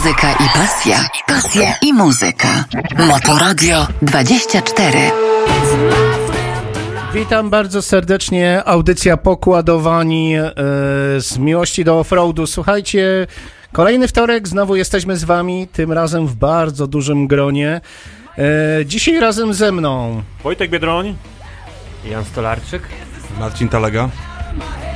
Muzyka i pasja. Pasja i muzyka. Motoradio 24. Witam bardzo serdecznie. Audycja Pokładowani e, z miłości do offroadu. Słuchajcie, kolejny wtorek, znowu jesteśmy z wami, tym razem w bardzo dużym gronie. E, dzisiaj razem ze mną Wojtek Biedroń. Jan Stolarczyk. Marcin Talaga.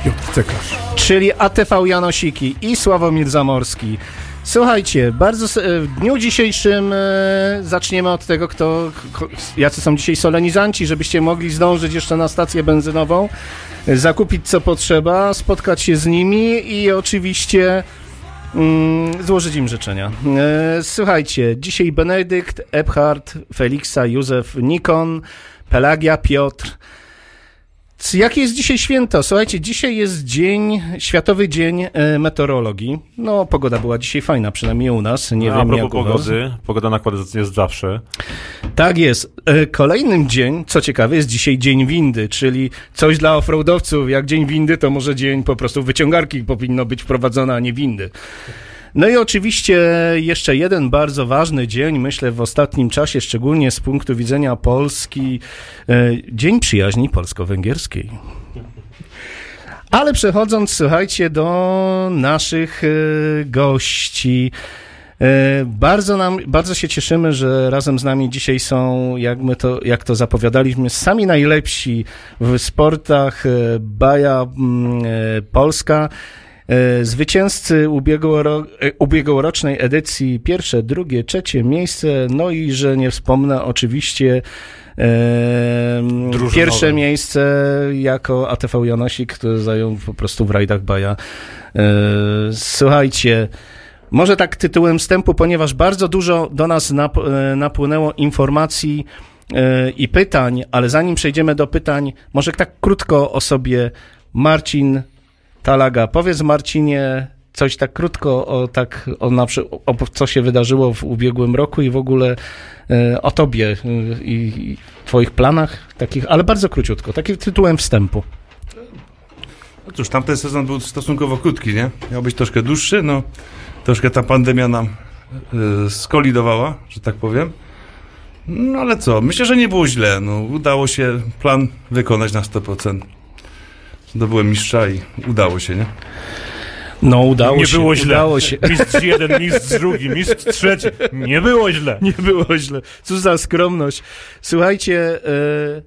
Piotr Cekarz. czyli ATV Janosiki i Sławomir Zamorski. Słuchajcie, bardzo w dniu dzisiejszym e, zaczniemy od tego, kto, jacy są dzisiaj solenizanci, żebyście mogli zdążyć jeszcze na stację benzynową, e, zakupić co potrzeba, spotkać się z nimi i oczywiście mm, złożyć im życzenia. E, słuchajcie, dzisiaj Benedykt, Ebhard, Feliksa, Józef, Nikon, Pelagia, Piotr. Jakie jest dzisiaj święto? Słuchajcie, dzisiaj jest dzień, Światowy Dzień e, Meteorologii. No, pogoda była dzisiaj fajna, przynajmniej u nas. Nie No, A wiem propos jak u was. pogody, pogoda nakłada jest zawsze. Tak jest. E, Kolejnym dzień, co ciekawe, jest dzisiaj Dzień Windy, czyli coś dla offroadowców. Jak Dzień Windy, to może dzień po prostu wyciągarki powinno być wprowadzone, a nie windy. No i oczywiście jeszcze jeden bardzo ważny dzień, myślę w ostatnim czasie, szczególnie z punktu widzenia Polski, e, Dzień Przyjaźni Polsko-Węgierskiej. Ale przechodząc, słuchajcie, do naszych e, gości. E, Bardzo, nam, bardzo się cieszymy, że razem z nami dzisiaj są, jak, my to, jak to zapowiadaliśmy, sami najlepsi w sportach Baja mm, Polska. E, Zwycięzcy ubiegłoro, e, ubiegłorocznej edycji pierwsze, drugie, trzecie miejsce, no i że nie wspomnę oczywiście e, Drużynowe. pierwsze miejsce jako ATV Janosik, który zajął po prostu w rajdach Baja. Słuchajcie, może tak tytułem wstępu, ponieważ bardzo dużo do nas nap- napłynęło informacji i pytań, ale zanim przejdziemy do pytań, może tak krótko o sobie Marcin Talaga. Powiedz Marcinie coś tak krótko o tak o, na, o co się wydarzyło w ubiegłym roku i w ogóle e, o tobie e, i, i twoich planach takich, ale bardzo króciutko, takim tytułem wstępu. No cóż, tamten sezon był stosunkowo krótki, nie? Miał być troszkę dłuższy, no troszkę ta pandemia nam y, skolidowała, że tak powiem. No ale co, myślę, że nie było źle. No, udało się plan wykonać na 100%. Zdobyłem mistrza i udało się, nie? No udało nie się. było źle. Udało się. Mistrz jeden, mistrz drugi, mistrz trzeci. Nie było źle. Nie było źle. Cóż za skromność. Słuchajcie, e,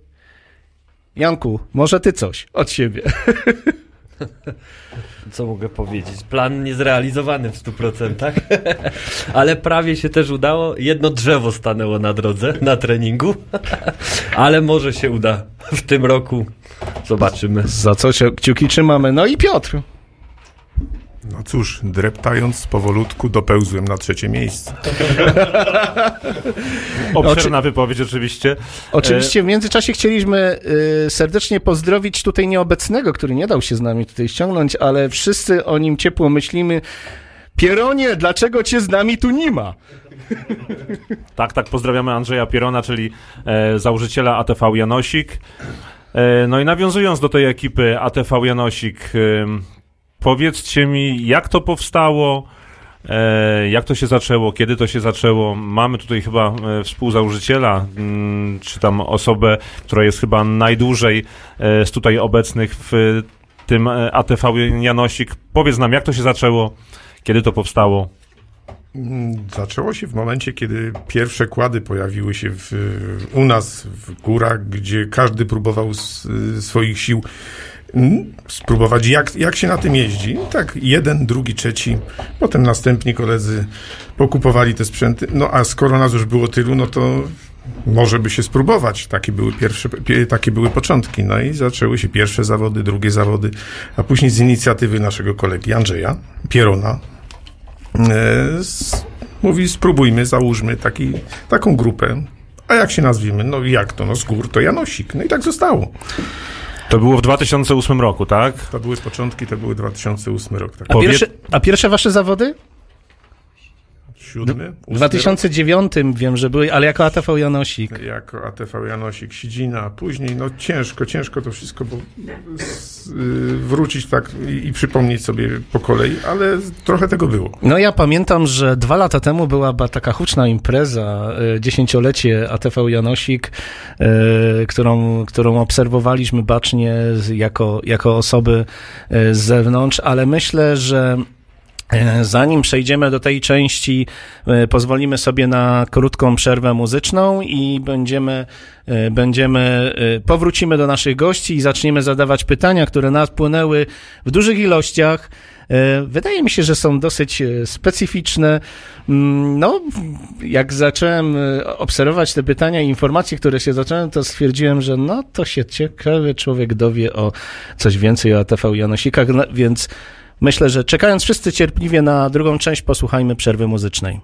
Janku, może ty coś od siebie. Co mogę powiedzieć? Plan niezrealizowany w 100%, ale prawie się też udało. Jedno drzewo stanęło na drodze na treningu, ale może się uda w tym roku. Zobaczymy. Za co się kciuki trzymamy. No i Piotr. No cóż, dreptając powolutku dopełzłem na trzecie miejsce. Obszerna wypowiedź oczywiście. Oczywiście w międzyczasie chcieliśmy y, serdecznie pozdrowić tutaj nieobecnego, który nie dał się z nami tutaj ściągnąć, ale wszyscy o nim ciepło myślimy. Pieronie, dlaczego cię z nami tu nie ma? Tak, tak, pozdrawiamy Andrzeja Pierona, czyli e, założyciela ATV Janosik. E, no i nawiązując do tej ekipy ATV Janosik, ym, powiedzcie mi, jak to powstało, e, jak to się zaczęło, kiedy to się zaczęło. Mamy tutaj chyba e, współzałożyciela, mm, czy tam osobę, która jest chyba najdłużej e, z tutaj obecnych w tym e, ATV Janosik. Powiedz nam, jak to się zaczęło, kiedy to powstało. Mm, Zaczęło się w momencie, kiedy pierwsze kłady pojawiły się w, u nas w górach, gdzie każdy próbował s, swoich sił mm, spróbować, jak, jak się na tym jeździ. I Tak, jeden, drugi, trzeci, potem następni koledzy pokupowali te sprzęty. No a skoro nas już było tylu, no to może by się spróbować. Takie były pierwsze, pie, takie były początki. No i zaczęły się pierwsze zawody, drugie zawody, a później z inicjatywy naszego kolegi Andrzeja Pierona, mówi spróbujmy, załóżmy taki, taką grupę. A jak się nazwiemy? No jak to? No z gór to Janosik. No i tak zostało. To było w 2008 roku, tak? To były początki, to były 2008 rok. Tak. A, Powie- pierwsze, a pierwsze wasze zawody? W 2009 wiem, że były, ale jako ATV Janosik. rok Jako ATV Janosik, Sidzina, później, no ciężko, ciężko to wszystko bo, s, y, wrócić tak i, i przypomnieć sobie po kolei, ale trochę tego było. No ja pamiętam, że dwa lata temu była taka huczna impreza, e, dziesięciolecie ATV Janosik, e, którą, którą obserwowaliśmy bacznie z- jako, jako osoby e, z zewnątrz, ale myślę, że Zanim przejdziemy do tej części, e, pozwolimy sobie na krótką przerwę muzyczną i będziemy, e, będziemy, e, powrócimy do naszych gości i zaczniemy zadawać pytania, które napłynęły w dużych ilościach. E, Wydaje mi się, że są dosyć e, specyficzne. Mm, No, jak zacząłem e, obserwować te pytania i informacje, które się zacząłem, to stwierdziłem, że no to się ciekawy człowiek dowie o coś więcej o ATV Janosikach, no, więc myślę, że czekając wszyscy cierpliwie na drugą część, posłuchajmy przerwy muzycznej.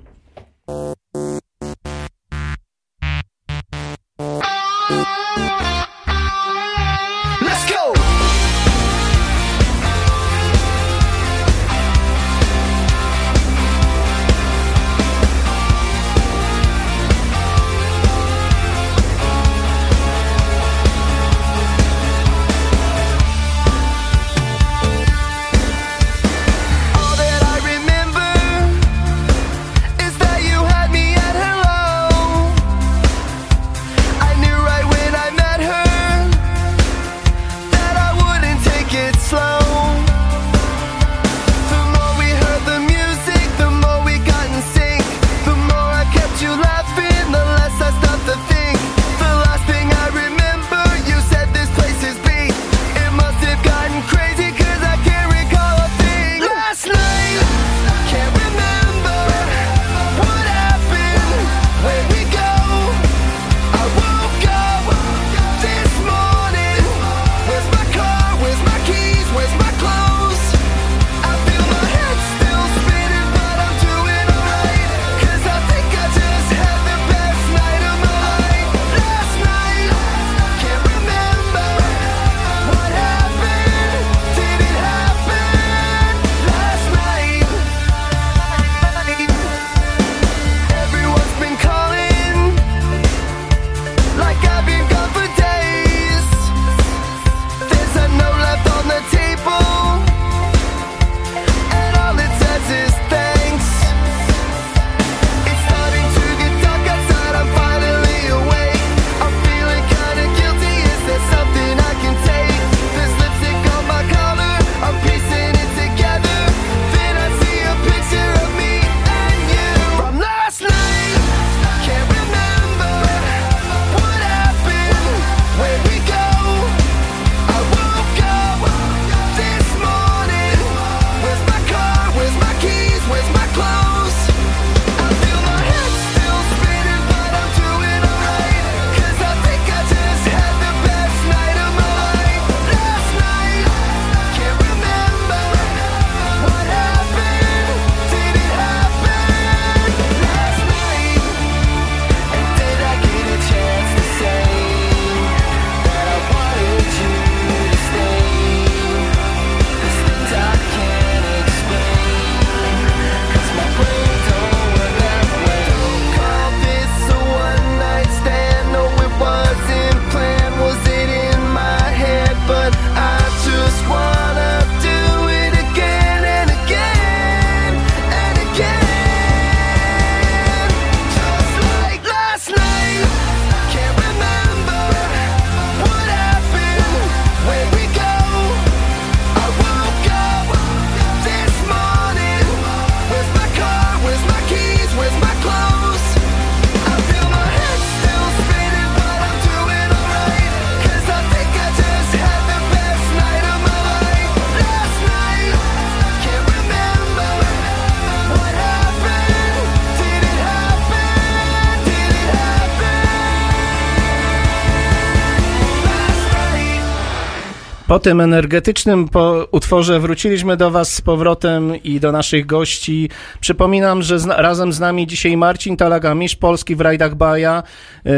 Tym energetycznym po utworze wróciliśmy do Was z powrotem i do naszych gości. Przypominam, że zna, razem z nami dzisiaj Marcin Talagamisz, polski w rajdach Baja yy,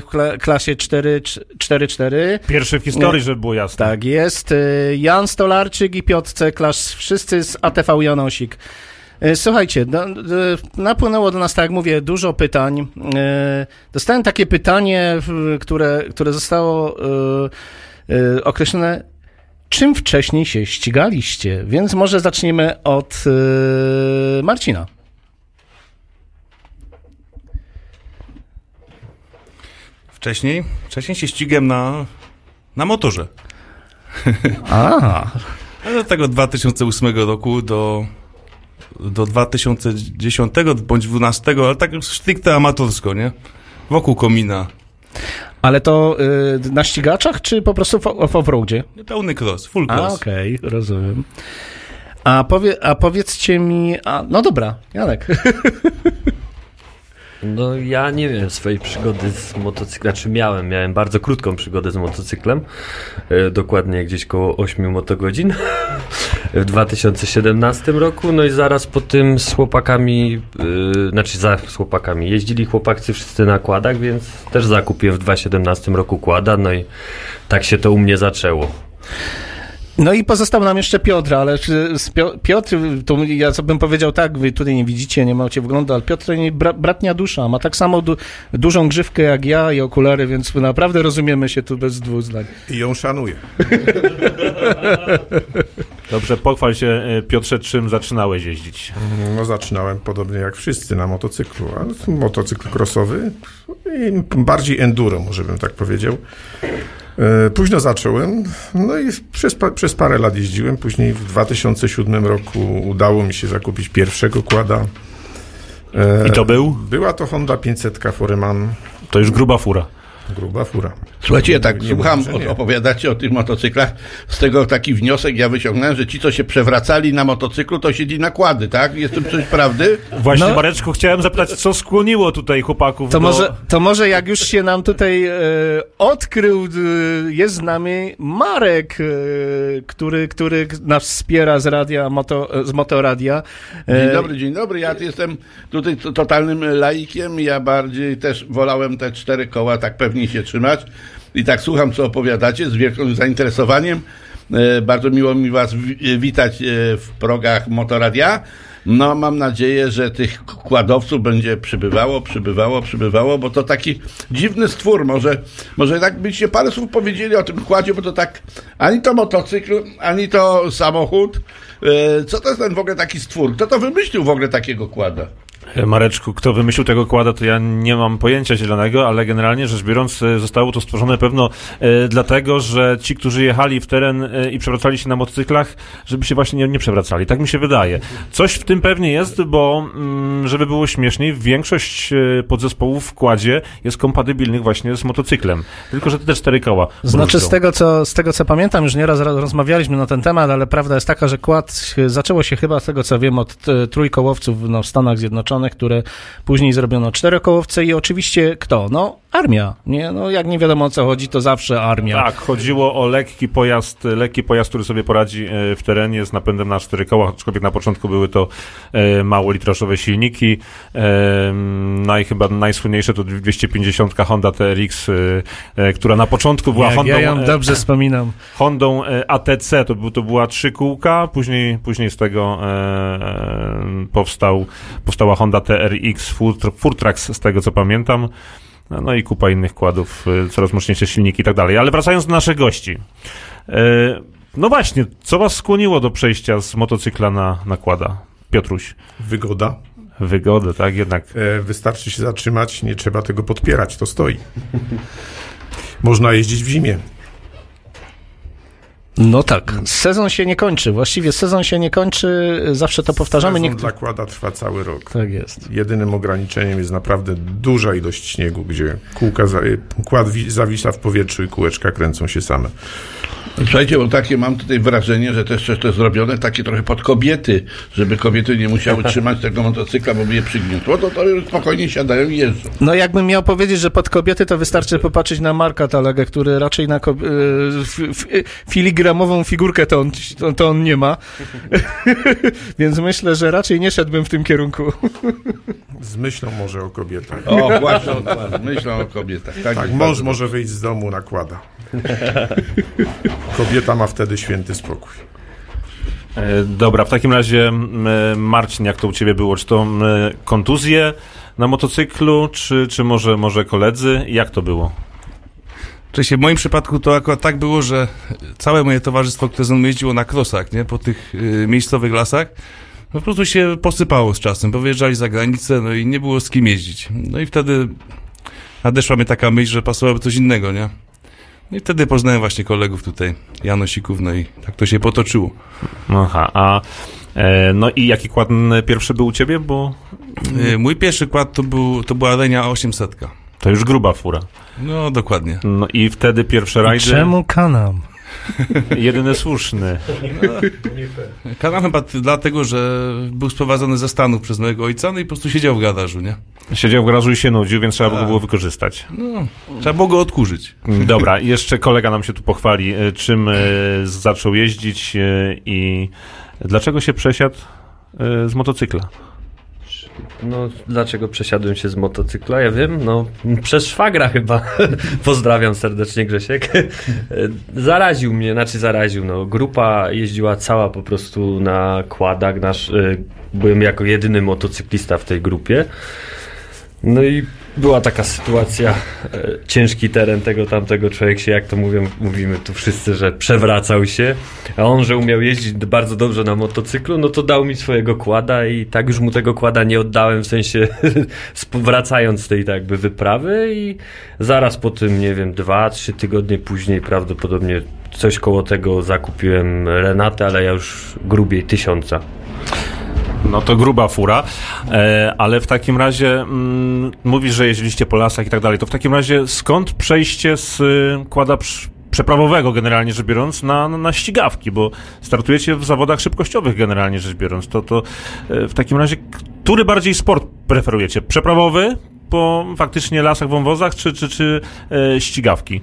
w kla, klasie 4-4. Pierwszy w historii, żeby było jasne. Tak jest. Yy, Jan Stolarczyk i Piotr Ceklasz, wszyscy z ATV Janosik. E, Słuchajcie, no, napłynęło do nas, tak jak mówię, dużo pytań. Dostałem takie pytanie, które, które zostało określone, czym wcześniej się ścigaliście? Więc może zaczniemy od e, Marcina. Wcześniej? Wcześniej się ścigłem na, na motorze. A, Ale od tego 2008 roku do, do 2010 bądź 2012, ale tak stricte amatorsko, nie? Wokół komina. Ale to e, na ścigaczach, czy po prostu w, offroadzie? Pełny cross, full A, cross. okej, rozumiem. A, powie, a powiedzcie mi, a, no dobra, Janek. No ja nie wiem swojej przygody z motocyklem, znaczy miałem, miałem bardzo krótką przygodę z motocyklem, e, dokładnie gdzieś koło 8 motogodzin w 2017 roku, no i zaraz po tym z chłopakami, e, znaczy za z chłopakami, jeździli chłopacy wszyscy na kładach, więc też zakupiłem w 2017 roku kłada, no i tak się to u mnie zaczęło. No i pozostał nam jeszcze Piotr, ale Piotr, to ja co bym powiedział tak, wy tutaj nie widzicie, nie macie wglądu, ale Piotr to nie bra, bratnia dusza, ma tak samo du, dużą grzywkę jak ja i okulary, więc naprawdę rozumiemy się tu bez dwóch zdań. I ją szanuję. Dobrze, pochwal się, e, Piotrze, czym zaczynałeś jeździć. No zaczynałem podobnie jak wszyscy na motocyklu, ale motocykl crossowy i bardziej enduro, może bym tak powiedział. E, Późno zacząłem, no i przez, przez parę lat jeździłem. Później w 2007 roku udało mi się zakupić pierwszego kłada. E, I to był? Była to Honda 500 Foreman, To już gruba fura. Gruba fura. Słuchajcie, ja tak Nie słucham, o- opowiadacie o tych motocyklach. Z tego taki wniosek ja wyciągnąłem, że ci, co się przewracali na motocyklu, to siedzi nakłady, tak? Jest tym coś prawdy? Właśnie, No. Mareczku, chciałem zapytać, co skłoniło tutaj chłopaków To do... może, to może jak już się nam tutaj e, odkrył, e, jest z nami Marek, e, który, który nas wspiera z radia, moto, z Motoradia. E, Dzień dobry, dzień dobry. Ja jestem tutaj totalnym laikiem. Ja bardziej też wolałem te cztery koła tak pewnie się trzymać. I tak słucham, co opowiadacie z wielkim zainteresowaniem. E, Bardzo miło mi Was wi- witać e, w progach Motoradia. No, mam nadzieję, że tych kładowców będzie przybywało, przybywało, przybywało, bo to taki dziwny stwór. Może, może tak byście parę słów powiedzieli o tym kładzie, bo to tak ani to motocykl, ani to samochód. E, Co to jest ten w ogóle taki stwór? Kto to wymyślił w ogóle takiego kłada? E, Mareczku, kto wymyślił tego kłada, to ja nie mam pojęcia zielonego, ale generalnie rzecz biorąc e, zostało to stworzone pewno e, dlatego, że ci, którzy jechali w teren e, i przewracali się na motocyklach, żeby się właśnie nie, nie przewracali. Tak mi się wydaje. Coś w tym pewnie jest, bo mm, żeby było śmieszniej, większość e, podzespołów w kładzie jest kompatybilnych właśnie z motocyklem. Tylko, że te cztery koła. Znaczy z tego, co, z tego co pamiętam, już nieraz ra- rozmawialiśmy na ten temat, ale prawda jest taka, że kład zaczęło się chyba z tego co wiem od e, trójkołowców no, w Stanach Zjednoczonych, które później zrobiono czterokołowce i oczywiście kto? No armia, nie? No jak nie wiadomo o co chodzi, to zawsze armia. Tak, chodziło o lekki pojazd, lekki pojazd, który sobie poradzi e, w terenie z napędem na cztery koła, aczkolwiek na początku były to e, małolitrosowe silniki. E, naj, chyba najsłynniejsze to 250 Honda TRX, e, e, która na początku była Jak Hondą, ja ją e, dobrze wspominam. Hondą e, ATC, to, był, to była trzy kółka, później, później z tego e, e, powstał, powstała Honda TRX Fur- Furtrax, z tego co pamiętam. No, no i kupa innych kładów, e, coraz mocniejsze silniki i tak dalej. Ale wracając do naszych gości. E, no właśnie, co was skłoniło do przejścia z motocykla na, na kłada? Piotruś, Wygoda. wygodę, tak? Jednak E, Wystarczy się zatrzymać, nie trzeba tego podpierać, to stoi. Można jeździć w zimie. No tak, sezon się nie kończy. Właściwie sezon się nie kończy, zawsze to powtarzamy. Sezon zakłada trwa cały rok. Tak jest. Jedynym ograniczeniem jest naprawdę duża ilość śniegu, gdzie kółka za, kład wi- zawisa w powietrzu i kółeczka kręcą się same. Słuchajcie, bo takie mam tutaj wrażenie, że też coś to jest zrobione takie trochę pod kobiety, żeby kobiety nie musiały trzymać tego motocykla, bo by je przygniotło, to, to już spokojnie siadają i jeżdżą. No jakbym miał powiedzieć, że pod kobiety, to wystarczy popatrzeć na Marka Talegę, który raczej na kob- y, f- filigramową figurkę to on, to, to on nie ma. Więc myślę, że raczej nie szedłbym w tym kierunku. Z myślą może o kobietach. O, właśnie, właśnie, myślą o kobietach. Tak, Tak, mąż może wyjść z domu, nakłada. Kobieta ma wtedy święty spokój. E, Dobra, w takim razie Marcin, jak to u ciebie było? Czy to kontuzje na motocyklu, czy, czy może, może koledzy? Jak to było? Oczywiście w moim przypadku to akurat tak było, że całe moje towarzystwo, które ze mną jeździło na krosach, nie, po tych y, miejscowych lasach, no po prostu się posypało z czasem, bo wyjeżdżali za granicę, no i nie było z kim jeździć. No i wtedy nadeszła mi taka myśl, że pasowałoby coś innego, nie? I wtedy poznałem właśnie kolegów tutaj, Janosików, no i tak to się potoczyło. Aha, a e, no i jaki kład pierwszy był u ciebie? Bo Y, mój pierwszy kład to, był, to była Renia 800. to już gruba fura. No dokładnie. No i wtedy pierwsze rajdy, Czemu kanam? Jedyny słuszny. Kanał chyba dlatego, że był sprowadzony ze Stanów przez mojego ojca, no i po prostu siedział w garażu, nie? Siedział w garażu i się nudził, więc trzeba go Tak. było wykorzystać. No, trzeba było go odkurzyć. Dobra, jeszcze kolega nam się tu pochwali, e, czym e, zaczął jeździć e, i dlaczego się przesiadł z motocykla. No, dlaczego przesiadłem się z motocykla? Ja wiem, no, przez szwagra chyba. Pozdrawiam serdecznie, Grzesiek. Zaraził mnie, znaczy zaraził, no, grupa jeździła cała po prostu na kładach, nasz, y, byłem jako jedyny motocyklista w tej grupie. No i była taka sytuacja, e, ciężki teren tego tamtego człowiek się, jak to mówią, mówimy tu wszyscy, że przewracał się, a on, że umiał jeździć bardzo dobrze na motocyklu, no to dał mi swojego kłada i tak już mu tego kłada nie oddałem, w sensie wracając z tej tak jakby wyprawy i zaraz po tym, nie wiem, dwa, trzy tygodnie później prawdopodobnie coś koło tego zakupiłem Renatę, ale ja już grubiej tysiąca. No to gruba fura, e, ale w takim razie mm, mówisz, że jeździliście po lasach i tak dalej, to w takim razie skąd przejście z y, kłada przy- przeprawowego generalnie rzecz biorąc na, na ścigawki, bo startujecie w zawodach szybkościowych generalnie rzecz biorąc, to, to e, w takim razie który bardziej sport preferujecie? Przeprawowy po faktycznie lasach, wąwozach, czy, czy, czy e, ścigawki?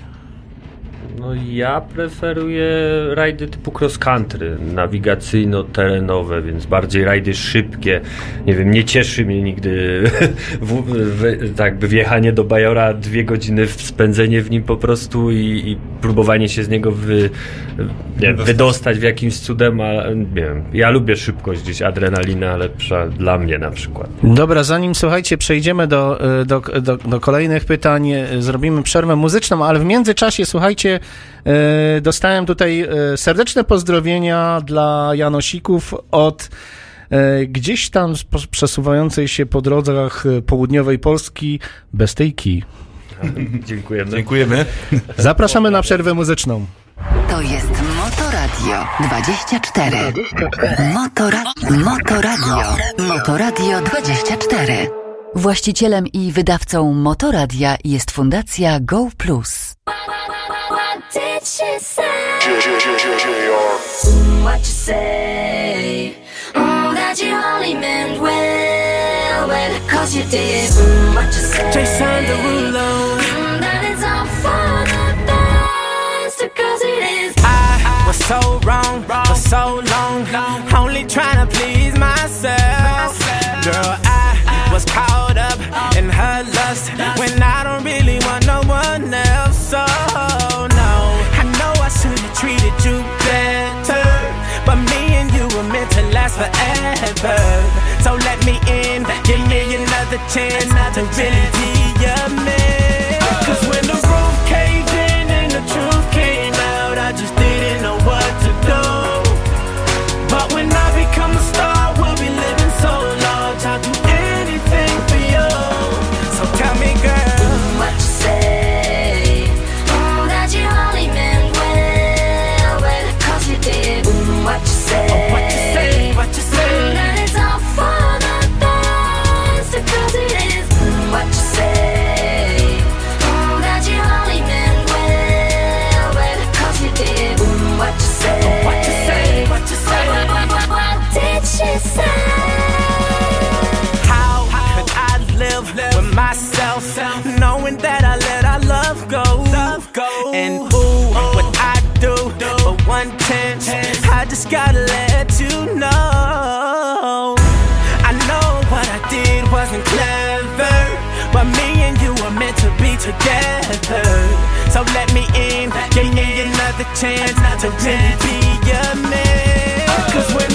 No ja preferuję rajdy typu cross country, nawigacyjno-terenowe, więc bardziej rajdy szybkie. Nie wiem, nie cieszy mnie nigdy w, w, tak by wjechanie do Bajora, dwie godziny spędzenie w nim po prostu i, i próbowanie się z niego wy, nie, wydostać w jakimś cudem, a nie wiem, ja lubię szybkość gdzieś, adrenalina lepsza dla mnie na przykład. Dobra, zanim słuchajcie, przejdziemy do, do, do, do kolejnych pytań, zrobimy przerwę muzyczną, ale w międzyczasie, słuchajcie, dostałem tutaj y, serdeczne pozdrowienia dla Janosików od y, gdzieś tam przesuwającej się po drogach południowej Polski Bestejki. Dziękujemy. Dziękujemy. Zapraszamy na przerwę muzyczną. To jest Motoradio 24. Motora Motoradio. Motoradio 24. Właścicielem i wydawcą Motoradia jest Fundacja Go Plus. What did she say? What you say? Oh, that you only meant well, well, cause you did. Mm, what you say? Jason Derulo. Mm, that it's all for the best, because it is. I was so wrong for so long, only trying to please myself. Girl, I last forever. So let me in, give me another chance to really be your man. Together. So let me in, give me another chance to really be your man. Cause when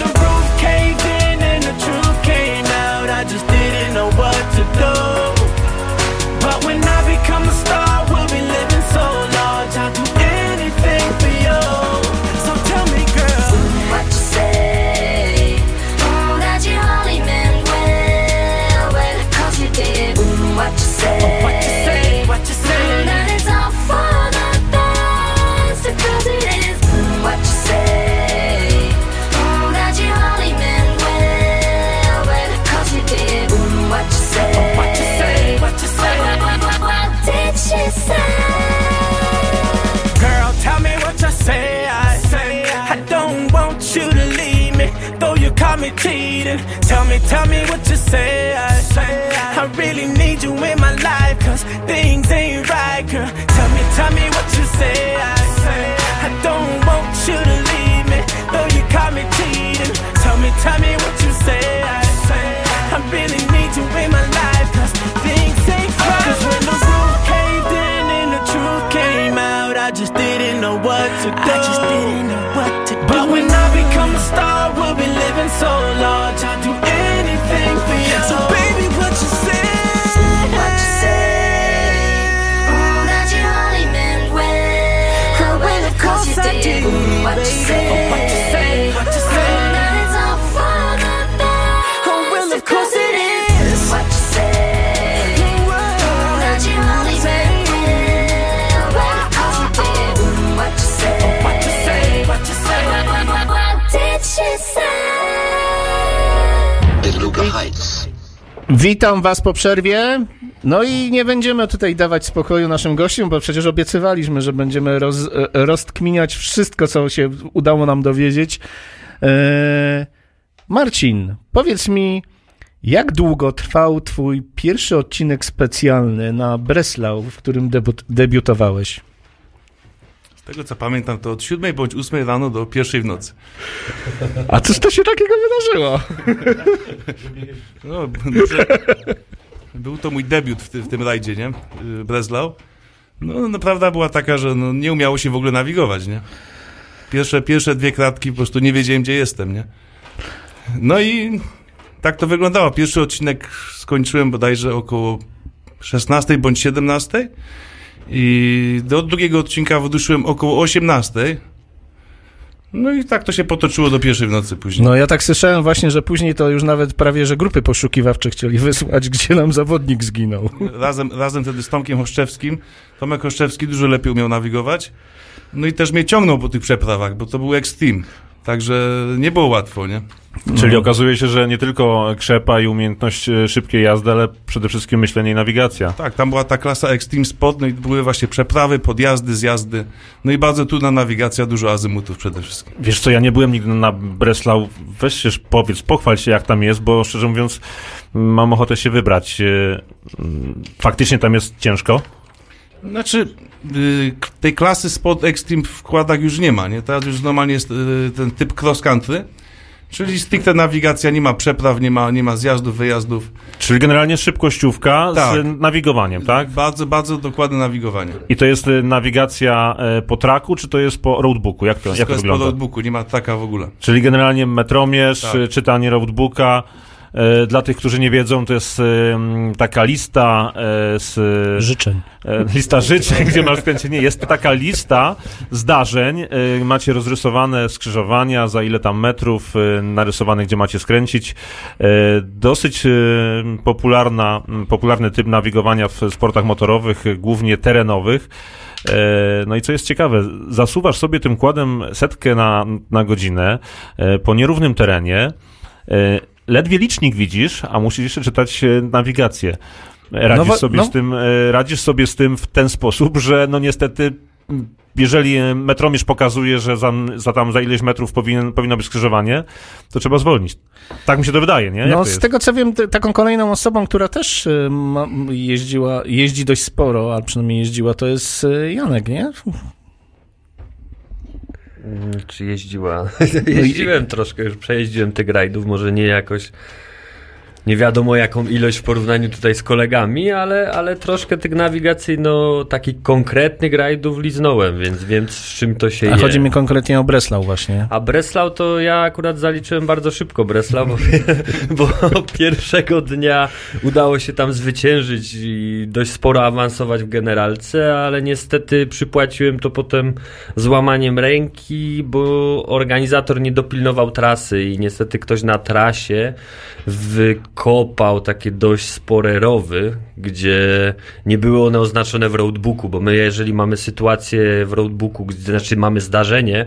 me cheating. Tell me, tell me what you say. I I really need you in my life, cause things ain't right, girl. Tell me, tell me what you say. I say I don't want you to leave me, though you caught me cheating. Tell me, tell me what you say. I say I really need you in my life, cause things ain't right. Cause when the roof caved in and the truth came out, I just didn't know what to do. I just didn't know what to do. But when I become a star, Witam Was po przerwie. No i nie będziemy tutaj dawać spokoju naszym gościom, bo przecież obiecywaliśmy, że będziemy roz, e, roztkminiać wszystko, co się udało nam dowiedzieć. E, Marcin, powiedz mi, jak długo trwał Twój pierwszy odcinek specjalny na Breslau, w którym debiut, debiutowałeś? Tego co pamiętam, to od 7 bądź 8 rano do pierwszej w nocy. A cóż to się takiego wydarzyło? No, był to mój debiut w, ty, w tym rajdzie, nie? Y, Breslau. No, no, prawda była taka, że no, nie umiało się w ogóle nawigować, nie? Pierwsze, pierwsze dwie kratki po prostu nie wiedziałem, gdzie jestem, nie? No i tak to wyglądało. Pierwszy odcinek skończyłem bodajże około 16 bądź 17 i do drugiego odcinka wyduszyłem około 18. No i tak to się potoczyło do pierwszej w nocy później. No ja tak słyszałem właśnie, że później to już nawet prawie, że grupy poszukiwawcze chcieli wysłać, gdzie nam zawodnik zginął. razem, razem wtedy z Tomkiem Hoszczewskim. Tomek Hoszczewski dużo lepiej umiał nawigować. No i też mnie ciągnął po tych przeprawach, bo to był Extreme. Także nie było łatwo, nie? Czyli okazuje się, że nie tylko krzepa i umiejętność e, szybkiej jazdy, ale przede wszystkim myślenie i nawigacja. Tak, tam była ta klasa Extreme Sport, no i były właśnie przeprawy, podjazdy, zjazdy. No i bardzo trudna nawigacja, dużo azymutów przede wszystkim. Wiesz co, ja nie byłem nigdy na Breslau. Weź się powiedz, pochwal się jak tam jest, bo szczerze mówiąc mam ochotę się wybrać. E, mm, Faktycznie tam jest ciężko. Znaczy, y, tej klasy Sport Extreme w kładach już nie ma, nie? Teraz już normalnie jest y, ten typ cross country, czyli stricte nawigacja, nie ma przepraw, nie ma, nie ma zjazdów, wyjazdów. Czyli generalnie szybkościówka Tak. z nawigowaniem, tak? Bardzo, bardzo dokładne nawigowanie. I to jest e, nawigacja po traku, czy to jest po roadbooku? Jak to, jak to jest po wygląda? notebooku, nie ma taka w ogóle. Czyli generalnie metromierz, Tak. czytanie roadbooka. E, Dla tych, którzy nie wiedzą, to jest taka lista e, z Życzeń. e, lista życzeń, gdzie masz skręcenie. Jest taka lista zdarzeń. Macie rozrysowane skrzyżowania, za ile tam metrów, narysowane, gdzie macie skręcić. Dosyć popularna, popularny typ nawigowania w sportach motorowych, głównie terenowych. No i co jest ciekawe, zasuwasz sobie tym kładem setkę na, na godzinę po nierównym terenie. Ledwie licznik widzisz, a musisz jeszcze czytać e, nawigację. Radzisz, No sobie no. z tym, e, radzisz sobie z tym w ten sposób, że no niestety jeżeli e, metromierz pokazuje, że za, za tam za ileś metrów powinien, powinno być skrzyżowanie, to trzeba zwolnić. Tak mi się to wydaje, nie? Jak No z tego co wiem, t- taką kolejną osobą, która też y, ma, jeździła, jeździ dość sporo, a przynajmniej jeździła, to jest y, Janek, nie? Mm, Czy jeździła? Jeździłem troszkę, już przejeździłem tych rajdów, może nie jakoś nie wiadomo jaką ilość w porównaniu tutaj z kolegami, ale, ale troszkę tych nawigacyjno takich konkretnych rajdów liznąłem, więc wiem z czym to się A je. chodzi mi konkretnie o Breslau właśnie. A Breslau to ja akurat zaliczyłem bardzo szybko Breslau, bo, bo pierwszego dnia udało się tam zwyciężyć i dość sporo awansować w generalce, ale niestety przypłaciłem to potem złamaniem ręki, bo organizator nie dopilnował trasy i niestety ktoś na trasie wykopał takie dość spore rowy, gdzie nie były one oznaczone w roadbooku, bo my jeżeli mamy sytuację w roadbooku, gdzie, znaczy mamy zdarzenie,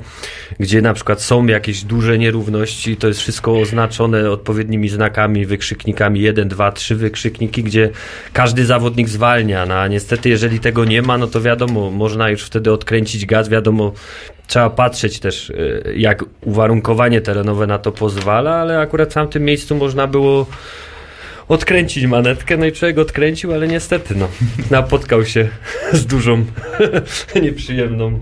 gdzie na przykład są jakieś duże nierówności, to jest wszystko oznaczone odpowiednimi znakami, wykrzyknikami 1, 2, 3 wykrzykniki, gdzie każdy zawodnik zwalnia, no, a niestety jeżeli tego nie ma, no to wiadomo, można już wtedy odkręcić gaz, wiadomo, trzeba patrzeć też, y, jak uwarunkowanie terenowe na to pozwala, ale akurat w tamtym miejscu można było odkręcić manetkę, no i człowiek odkręcił, ale niestety, no, napotkał się z dużą nieprzyjemną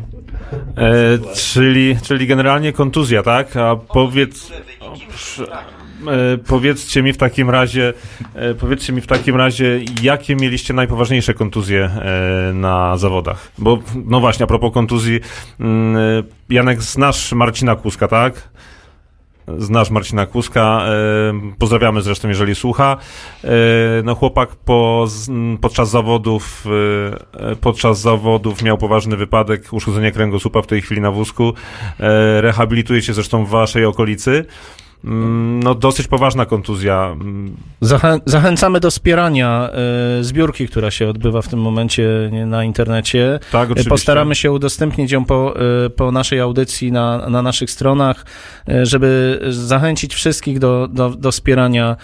E, czyli, czyli generalnie kontuzja, tak? A powiedz. o, powiedzcie mi w takim razie, e, powiedzcie mi w takim razie, jakie mieliście najpoważniejsze kontuzje e, na zawodach? Bo, no właśnie, a propos kontuzji, mm, e, Janek, znasz Marcina Kuska, tak? Znasz Marcina Kuska, e, pozdrawiamy zresztą, jeżeli słucha. E, no chłopak po, podczas zawodów e, e, podczas zawodów miał poważny wypadek, uszkodzenie kręgosłupa w tej chwili na wózku. E, rehabilituje się zresztą w waszej okolicy. Mm, No dosyć poważna kontuzja. Zachę zachęcamy do wspierania e, zbiórki, która się odbywa w tym momencie na internecie. Tak, E, oczywiście. Postaramy się udostępnić ją po, e, po naszej audycji na, na naszych stronach, e, żeby zachęcić wszystkich do, do, do wspierania.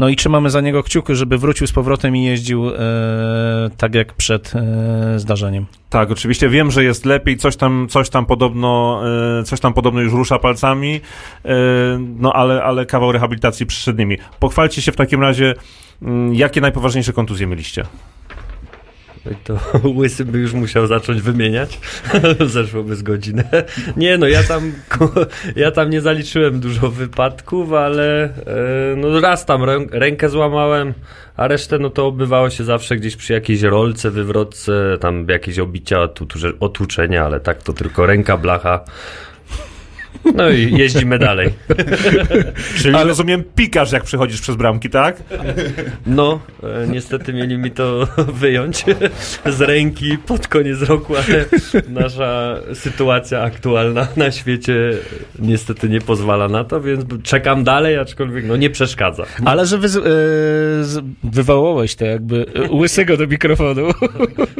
No i trzymamy za niego kciuki, żeby wrócił z powrotem i jeździł e, tak jak przed e, zdarzeniem. Tak, oczywiście wiem, że jest lepiej, coś tam, coś tam podobno, e, coś tam podobno już rusza palcami, e, no ale, ale kawał rehabilitacji przed nimi. Pochwalcie się w takim razie, mm, jakie najpoważniejsze kontuzje mieliście? To łysy by już musiał zacząć wymieniać. Zeszłoby z godzinę. Nie no, ja tam, ja tam nie zaliczyłem dużo wypadków, ale e, no raz tam rę, rękę złamałem, a resztę no to odbywało się zawsze gdzieś przy jakiejś rolce, wywrotce, tam jakieś obicia, otu- otłuczenia, ale tak to tylko ręka, blacha. No i jeździmy dalej. Czyli rozumiem, pikasz jak przechodzisz przez bramki, tak? No, e, niestety mieli mi to wyjąć z ręki pod koniec roku, ale nasza sytuacja aktualna na świecie niestety nie pozwala na to, więc czekam dalej, aczkolwiek no nie przeszkadza. Ale że wy, e, z- wywołałeś to jakby łysego do mikrofonu.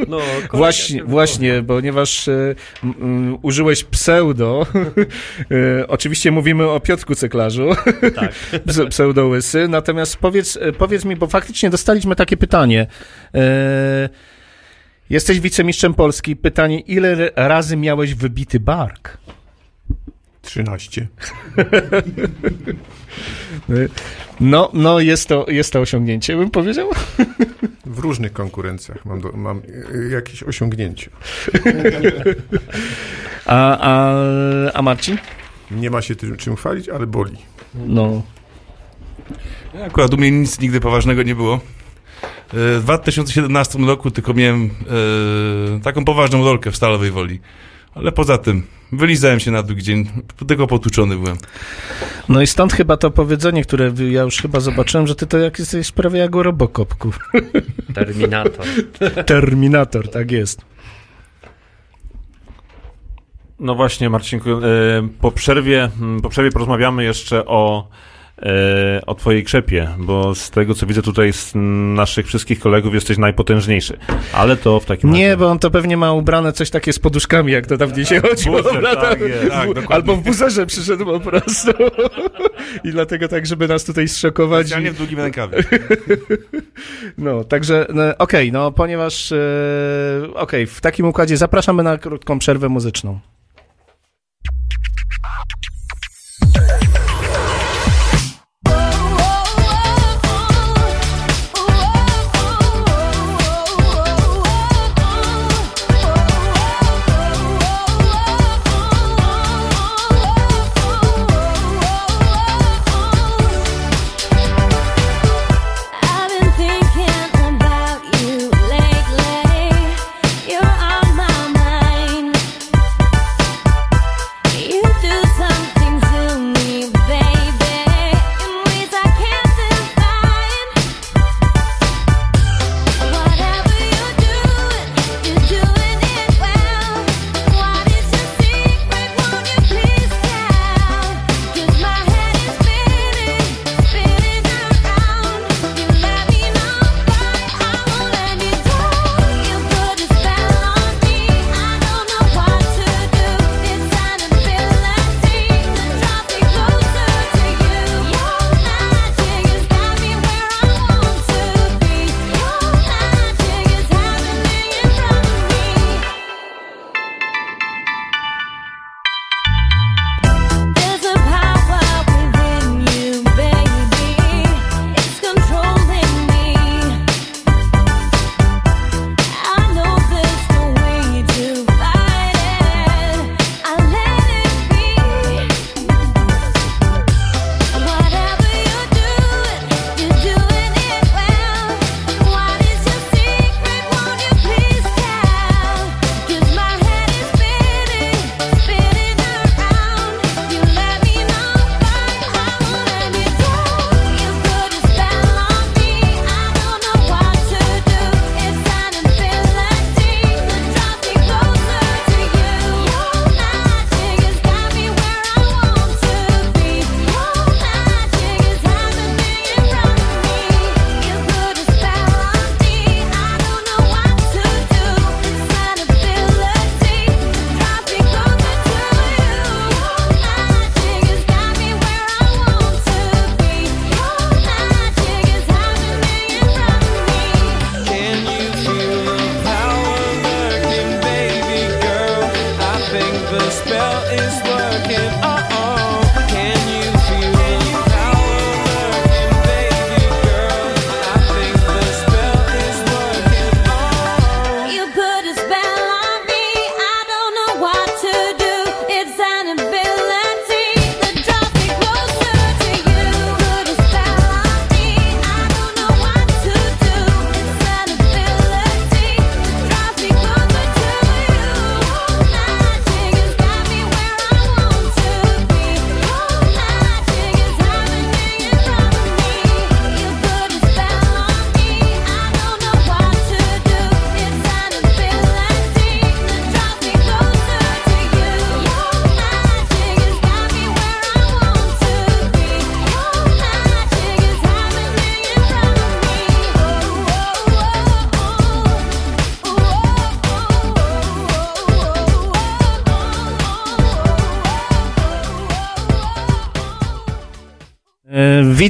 No, Właśnie, właśnie, ponieważ e, m, użyłeś pseudo. E, oczywiście mówimy o Piotrku Cyklarzu, Tak. Pse- pseudołysy. Natomiast powiedz, e, powiedz mi, bo faktycznie dostaliśmy takie pytanie. E, jesteś wicemistrzem Polski. Pytanie, ile razy miałeś wybity bark? 13. No, no jest, to, jest to osiągnięcie, bym powiedział. W różnych konkurencjach mam, do, mam y, jakieś osiągnięcia. A, a, a Marcin? Nie ma się tym, czym chwalić, ale boli. No. Akurat u mnie nic nigdy poważnego nie było. E, W 2017 roku tylko miałem e, taką poważną rolkę w Stalowej Woli. Ale poza tym, wylizałem się na drugi dzień, tylko potłuczony byłem. No i stąd chyba to powiedzenie, które ja już chyba zobaczyłem, że ty to jak jesteś prawie jak u Robocopku. Terminator. Terminator, tak jest. No właśnie, Marcinku, e, po przerwie, po przerwie porozmawiamy jeszcze o, e, o twojej krzepie, bo z tego, co widzę tutaj z naszych wszystkich kolegów, jesteś najpotężniejszy. Ale to w takim Nie, razie... bo on to pewnie ma ubrane coś takie z poduszkami, jak to dawniej się chodziło. Buzer, tak jest, tak, W-. Albo w buzerze przyszedł po prostu. I dlatego tak, żeby nas tutaj zszokować. Specjalnie w długim rękawie. No, także no, okej, no ponieważ e, okej, w takim układzie zapraszamy na krótką przerwę muzyczną. Ah!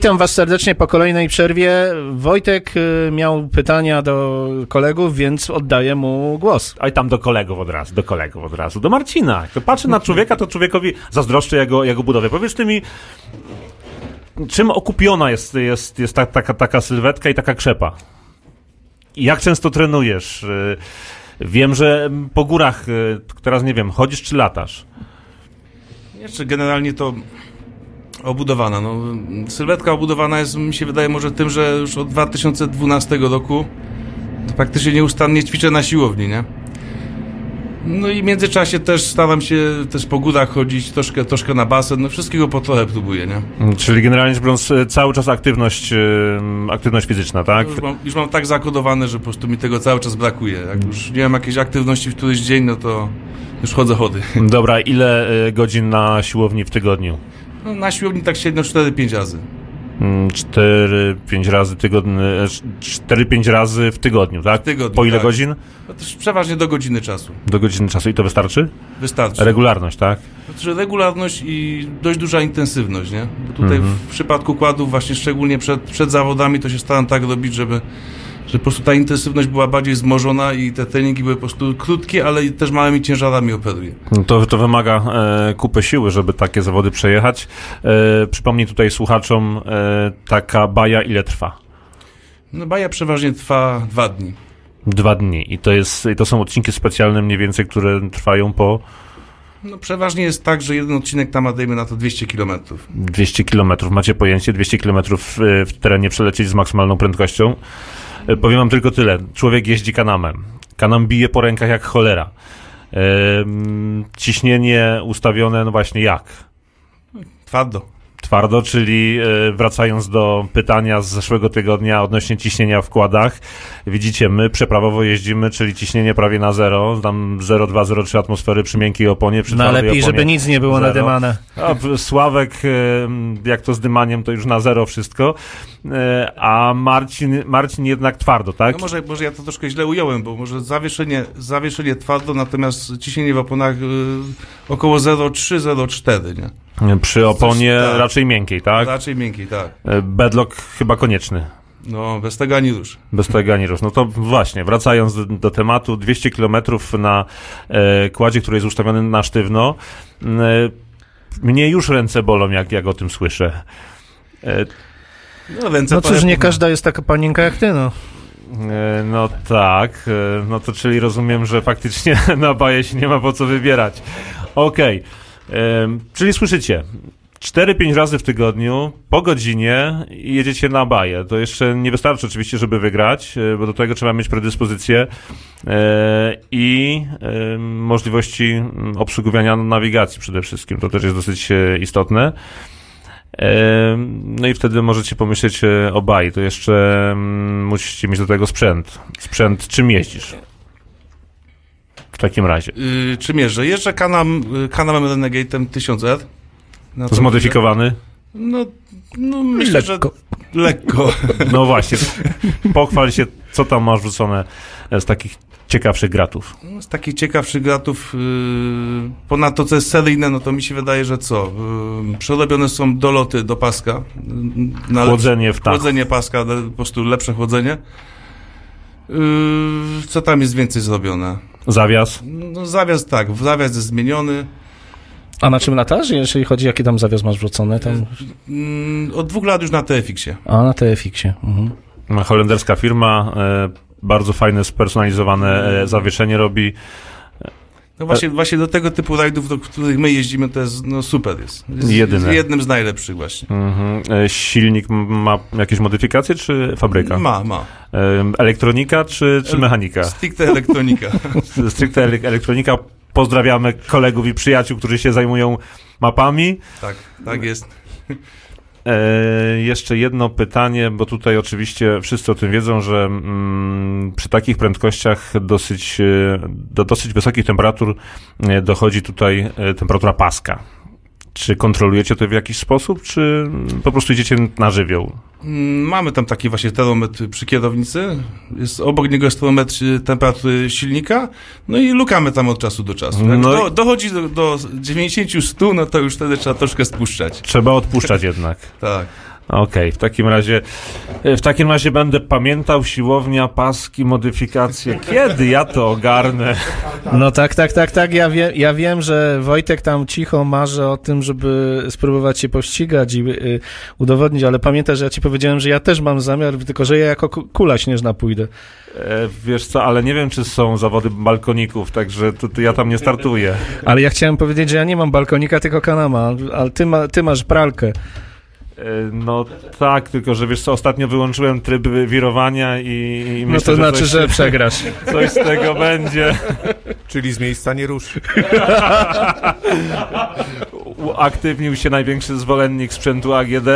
Witam Was serdecznie po kolejnej przerwie. Wojtek y, miał pytania do kolegów, więc oddaję mu głos. A i tam do kolegów od razu, do kolegów od razu. Do Marcina. To patrzy na człowieka, to człowiekowi zazdroszczę jego, jego budowę. Powiedz ty mi, czym okupiona jest, jest, jest ta, taka, taka sylwetka i taka krzepa? I Jak często trenujesz? Y, Wiem, że po górach, y, teraz nie wiem, chodzisz czy latasz? Jeszcze generalnie to obudowana. No, sylwetka obudowana jest, mi się wydaje, może tym, że już od 2012 roku to praktycznie nieustannie ćwiczę na siłowni, nie? No i w międzyczasie też staram się też po górach chodzić, troszkę, troszkę na basen, no wszystkiego po trochę próbuję, nie? Mm, Czyli generalnie rzecz biorąc, y, cały czas aktywność, y, aktywność fizyczna, tak? Już mam, już mam tak zakodowane, że po prostu mi tego cały czas brakuje. Jak już nie mam jakiejś aktywności w któryś dzień, no to już chodzę chody. Dobra, ile y, godzin na siłowni w tygodniu? No, na siłowni tak średnio 4-5 razy. 4-5 razy tygodnie, 4-5 razy w tygodniu, tak? W tygodniu, Po ile tak. godzin? No przeważnie do godziny czasu. Do godziny czasu i to wystarczy? Wystarczy. Regularność, tak? Znaczy regularność i dość duża intensywność, nie? Bo tutaj Mhm. w przypadku kładów, właśnie szczególnie przed, przed zawodami, to się staram tak robić, żeby, żeby po prostu ta intensywność była bardziej wzmożona i te treningi były po prostu krótkie, ale też małymi ciężarami operuję. No To, to wymaga e, kupy siły, żeby takie zawody przejechać. E, przypomnij tutaj słuchaczom, e, taka baja ile trwa? No baja przeważnie trwa dwa dni. Dwa dni. I to, jest, i to są odcinki specjalne mniej więcej, które trwają po No przeważnie jest tak, że jeden odcinek tam dajmy na to 200 km. 200 km. Macie pojęcie? 200 km w, w terenie przelecieć z maksymalną prędkością. E, Powiem wam tylko tyle. Człowiek jeździ kanamem. Kanam bije po rękach jak cholera. Ciśnienie ustawione, no właśnie jak? Twardo. Twardo, czyli e, wracając do pytania z zeszłego tygodnia odnośnie ciśnienia w kładach. Widzicie, my przeprawowo jeździmy, czyli ciśnienie prawie na zero, tam 0,2-0,3 atmosfery przy miękkiej oponie, przy No lepiej, oponie żeby nic nie było zero. nadymane. A Sławek, em, jak to z dymaniem, to już na zero wszystko, E, a Marcin, Marcin jednak twardo, tak? No może, może ja to troszkę źle ująłem, bo może zawieszenie, zawieszenie twardo, natomiast ciśnienie w oponach około 0,3-0,4, nie? Przy oponie tak. raczej miękkiej, tak? Raczej miękkiej, tak. E, Bedlock chyba konieczny. No, bez tego ani rusz. Bez tego ani rusz. No to właśnie, wracając do, do tematu, 200 km na e, kładzie, który jest ustawiony na sztywno. E, mnie już ręce bolą, jak, jak o tym słyszę. E, No, ręce No cóż, nie po- każda jest taka panienka jak ty, no. E, No tak, e, no to czyli rozumiem, że faktycznie na baję się nie ma po co wybierać. Okej, em, czyli słyszycie, 4-5 razy w tygodniu, po godzinie jedziecie na baję. To jeszcze nie wystarczy oczywiście, żeby wygrać, e, bo do tego trzeba mieć predyspozycję e, i możliwości mm, obsługiwania nawigacji przede wszystkim. To też jest dosyć e, istotne. No i wtedy możecie pomyśleć o baji. To jeszcze mm, musicie mieć do tego sprzęt. Sprzęt, czym jeździsz? W takim razie. Y, czym jeżdżę? Jeżdżę kanam, y, kanamem Renegade'em 1000R. Na to Zmodyfikowany? No, no myślę, Lekko. że lekko. No właśnie. Pochwal się, co tam masz wrzucone e, z takich ciekawszych gratów. No, Z takich ciekawszych gratów, yy, ponad to, co jest seryjne, no to mi się wydaje, że co? Yy, przerobione są doloty do paska. Yy, na Chłodzenie w tak. Chłodzenie paska, po prostu lepsze chłodzenie. Yy, co tam jest więcej zrobione? Zawias. No, zawias tak, zawias jest zmieniony. A na czym latasz, jeżeli chodzi, jaki tam zawias masz wrzucony? Tam... Yy, od dwóch lat już na TFX-ie. A, na TFX-ie. Mhm. Holenderska firma. E, bardzo fajne, spersonalizowane e, zawieszenie robi. No właśnie, właśnie do tego typu rajdów, do których my jeździmy, to jest no, super jest. jest Jedyne. Jednym z najlepszych właśnie. Mhm. E, Silnik ma jakieś modyfikacje, czy fabryka? Ma, ma. Elektronika, czy, czy mechanika? Stricte elektronika. Stricte ele- elektronika. Pozdrawiamy kolegów i przyjaciół, którzy się zajmują mapami. tak, tak jest. E, jeszcze jedno pytanie, bo tutaj oczywiście wszyscy o tym wiedzą, że mm, przy takich prędkościach dosyć, e, do dosyć wysokich temperatur e, dochodzi tutaj e, temperatura paska. Czy kontrolujecie to w jakiś sposób, czy po prostu idziecie na żywioł? Mm, Mamy tam taki właśnie termometr przy kierownicy. Jest obok niego jest termometr temperatury silnika. No i lukamy tam od czasu do czasu. Jak No do, dochodzi do, do 90-100, no to już wtedy trzeba troszkę spuszczać. Trzeba odpuszczać jednak. Tak. Okej, w takim razie e, w takim razie będę pamiętał siłownia, paski, modyfikacje. Kiedy ja to ogarnę? No tak, tak, tak, tak. Ja, wie, ja wiem, że Wojtek tam cicho marzy o tym, żeby spróbować się pościgać i y, udowodnić, ale pamiętaj, że ja ci powiedziałem, że ja też mam zamiar, tylko że ja jako ku- kula śnieżna pójdę. E, wiesz co, ale nie wiem, czy są zawody balkoników, także to, to ja tam nie startuję. Ale ja chciałem powiedzieć, że ja nie mam balkonika, tylko kanama, ale ty, ma, ty masz pralkę. E, No tak, tylko że wiesz co, ostatnio wyłączyłem tryb wirowania i, i No myślę, to znaczy, coś, że przegrasz. coś z tego będzie. Czyli z miejsca nie ruszy. Uaktywnił się największy zwolennik sprzętu AGD.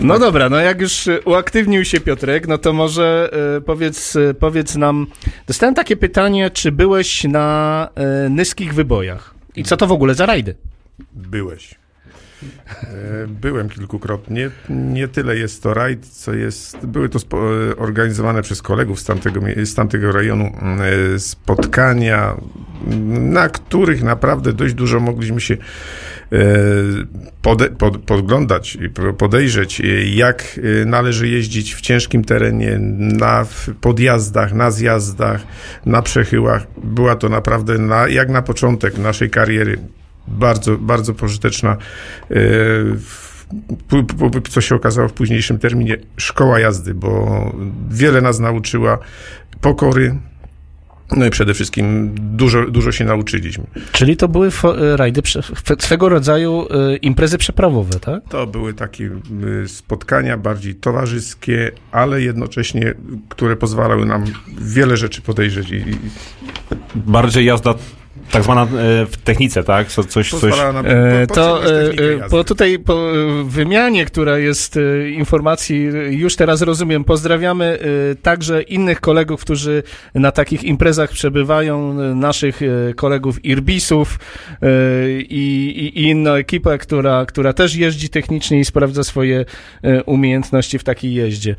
No dobra, no jak już uaktywnił się Piotrek, no to może y, powiedz, y, powiedz nam, dostałem takie pytanie, czy byłeś na y, nyskich wybojach? I co to w ogóle za rajdy? Byłeś. E, Byłem kilkukrotnie. Nie tyle jest to rajd, co jest. Były to organizowane przez kolegów z tamtego, z tamtego rejonu e, spotkania, na których naprawdę dość dużo mogliśmy się e, pode, pod, podglądać, i po- podejrzeć, jak należy jeździć w ciężkim terenie, na podjazdach, na zjazdach, na przechyłach. Była to naprawdę, na, jak na początek naszej kariery, bardzo, bardzo pożyteczna, e, co się okazało w późniejszym terminie, szkoła jazdy, bo wiele nas nauczyła pokory, no i przede wszystkim dużo, dużo się nauczyliśmy. Czyli to były rajdy, swego rodzaju y, imprezy przeprawowe, tak? To były takie y, spotkania bardziej towarzyskie, ale jednocześnie, które pozwalały nam wiele rzeczy podejrzeć i Bardziej jazda tak zwana e, w technice, tak? Co, coś, coś... nam E, po- to technikę e, po tutaj po wymianie, która jest informacji, już teraz rozumiem, pozdrawiamy także innych kolegów, którzy na takich imprezach przebywają, naszych kolegów Irbisów i, i, i inną ekipę, która, która też jeździ technicznie i sprawdza swoje umiejętności w takiej jeździe.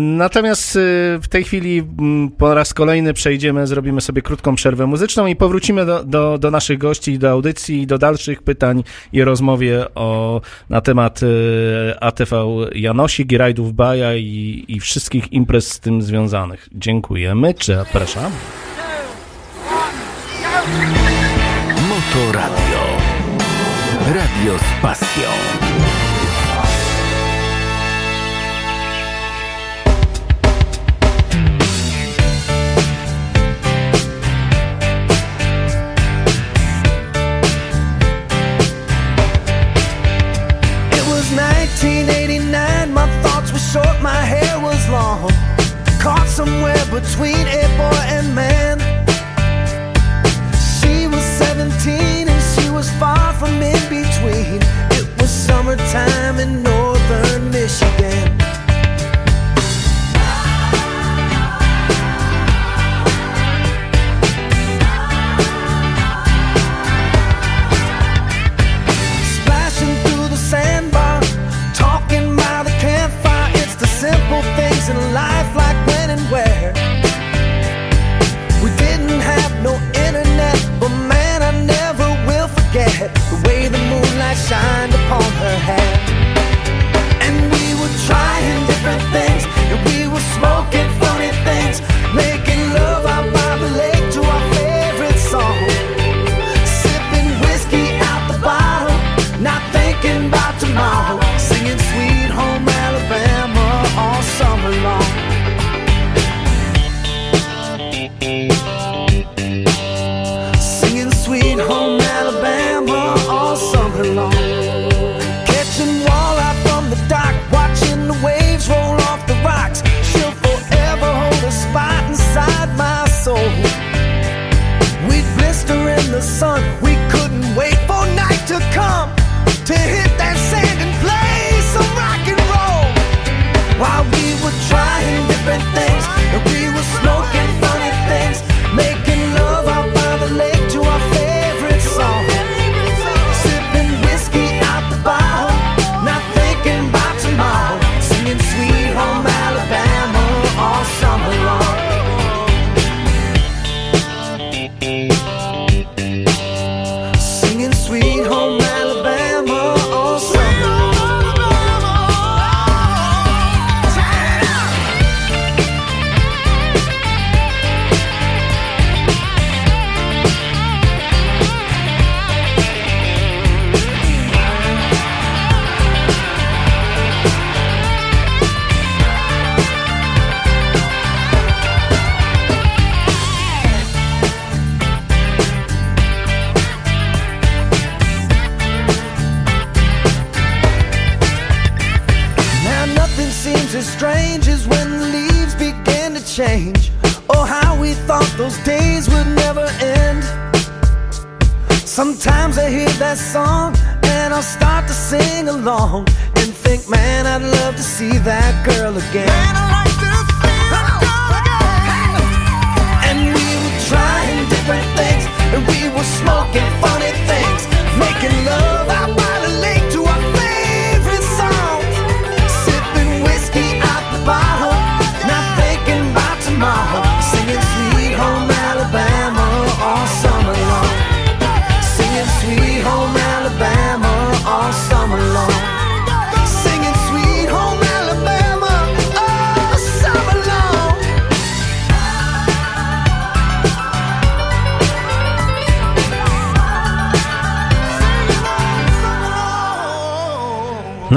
Natomiast w tej chwili po raz kolejny przejdziemy, zrobimy sobie krótką przerwę muzyczną i powrócimy do, do, do naszych gości, do audycji, do dalszych pytań i rozmowie o, na temat e, ATV Janosik i rajdów Baja i, i wszystkich imprez z tym związanych. Dziękujemy, czy zapraszam. Motoradio. Radio z pasją. Somewhere between a boy and man. She was 17 and she was far from in between. It was summertime in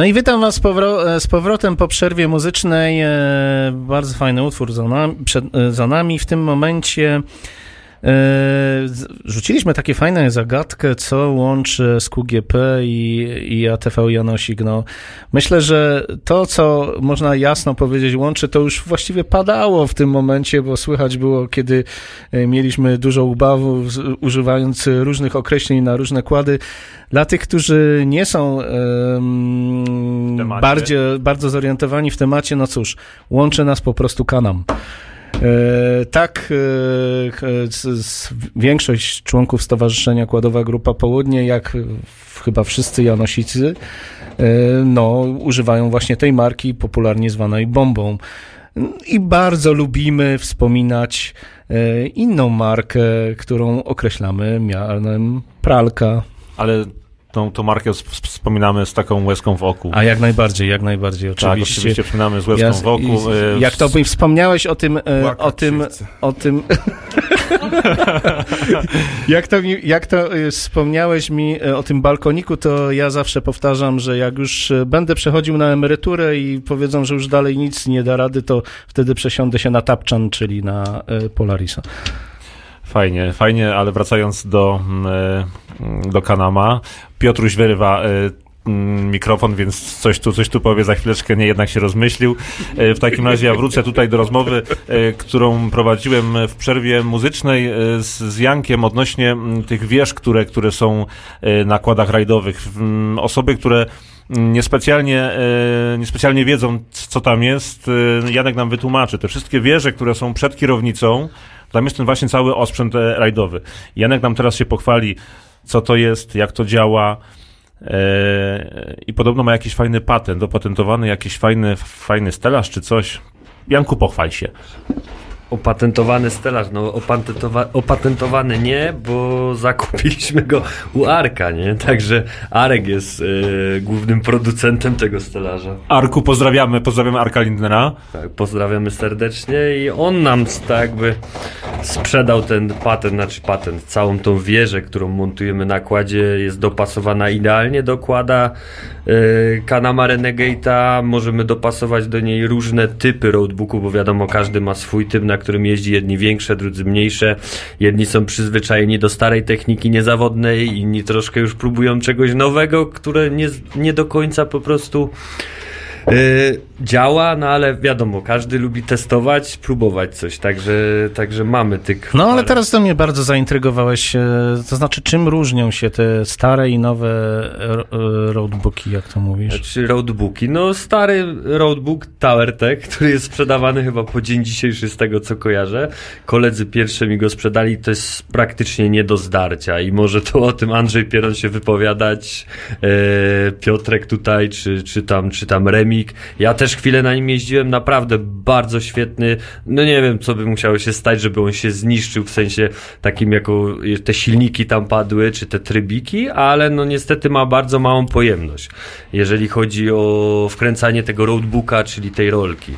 No i witam Was z, powro- e, z powrotem po przerwie muzycznej. E, bardzo fajny utwór za przed, e, za nami. W tym momencie rzuciliśmy takie fajne zagadkę, co łączy SQGP i, i ATV Janosik. No, myślę, że to, co można jasno powiedzieć łączy, to już właściwie padało w tym momencie, bo słychać było, kiedy e, mieliśmy dużo ubawów, z- używając różnych określeń na różne kłady. Dla tych, którzy nie są temacie. bardziej, bardzo zorientowani w temacie, no cóż, łączy nas po prostu kanam. E, tak, e, większość członków Stowarzyszenia Kładowa Grupa Południe, jak chyba wszyscy Janosicy, e, no, używają właśnie tej marki popularnie zwanej bombą. I bardzo lubimy wspominać inną markę, którą określamy mianem pralka. Ale tą, tą markę sp- sp- wspominamy z taką łezką w oku. A jak najbardziej, jak najbardziej, tak, oczywiście. oczywiście wspominamy z łezką Ja- w oku. i- e, Jak to mi wspomniałeś o tym, e, Płakać o tym, o tym, jak to, mi, jak to e, wspomniałeś mi o tym balkoniku, to ja zawsze powtarzam, że jak już będę przechodził na emeryturę i powiedzą, że już dalej nic nie da rady, to wtedy przesiądę się na Tapczan, czyli na Polarisa. Fajnie, fajnie, ale wracając do, mm, e, do Kanama, Piotruś wyrywa e, mm, mikrofon, więc coś tu, coś tu powie za chwileczkę, nie jednak się rozmyślił. E, W takim razie ja wrócę tutaj do rozmowy, którą prowadziłem w przerwie muzycznej z, z Jankiem odnośnie mm, tych wież, które, które są na kładach rajdowych. Osoby, które niespecjalnie, niespecjalnie wiedzą, co tam jest, Janek nam wytłumaczy. Te wszystkie wieże, które są przed kierownicą, tam jest ten właśnie cały osprzęt e, rajdowy. Janek nam teraz się pochwali, co to jest, jak to działa. e, I podobno ma jakiś fajny patent, opatentowany jakiś fajny, fajny stelaż czy coś. Janku, pochwal się. Opatentowany stelaż, no opatentowa- opatentowany nie, bo zakupiliśmy go u Arka, nie? Także Arek jest e, głównym producentem tego stelaża. Arku, pozdrawiamy, pozdrawiamy Arka Lindnera. Tak, pozdrawiamy serdecznie i on nam tak jakby sprzedał ten patent, znaczy patent, całą tą wieżę, którą montujemy na kładzie jest dopasowana idealnie do kłada yy, Kanama Renegate'a, możemy dopasować do niej różne typy roadbooku, bo wiadomo każdy ma swój typ, na którym jeździ, jedni większe, drudzy mniejsze, jedni są przyzwyczajeni do starej techniki niezawodnej, inni troszkę już próbują czegoś nowego, które nie, nie do końca po prostu Yy, działa, no ale wiadomo, każdy lubi testować, próbować coś, także, także mamy tych. No ale teraz to mnie bardzo zaintrygowałeś, e, to znaczy czym różnią się te stare i nowe e, roadbooki, jak to mówisz? Znaczy roadbooki. No stary roadbook TowerTech, który jest sprzedawany chyba po dzień dzisiejszy z tego co kojarzę. Koledzy pierwsze mi go sprzedali, to jest praktycznie nie do zdarcia i może to o tym Andrzej Pieron się wypowiadać, e, Piotrek tutaj, czy, czy tam, czy tam Remik. Ja też chwilę na nim jeździłem, naprawdę bardzo świetny. No nie wiem, co by musiało się stać, żeby on się zniszczył, w sensie takim jako te silniki tam padły, czy te trybiki, ale no niestety ma bardzo małą pojemność, jeżeli chodzi o wkręcanie tego roadbooka, czyli tej rolki.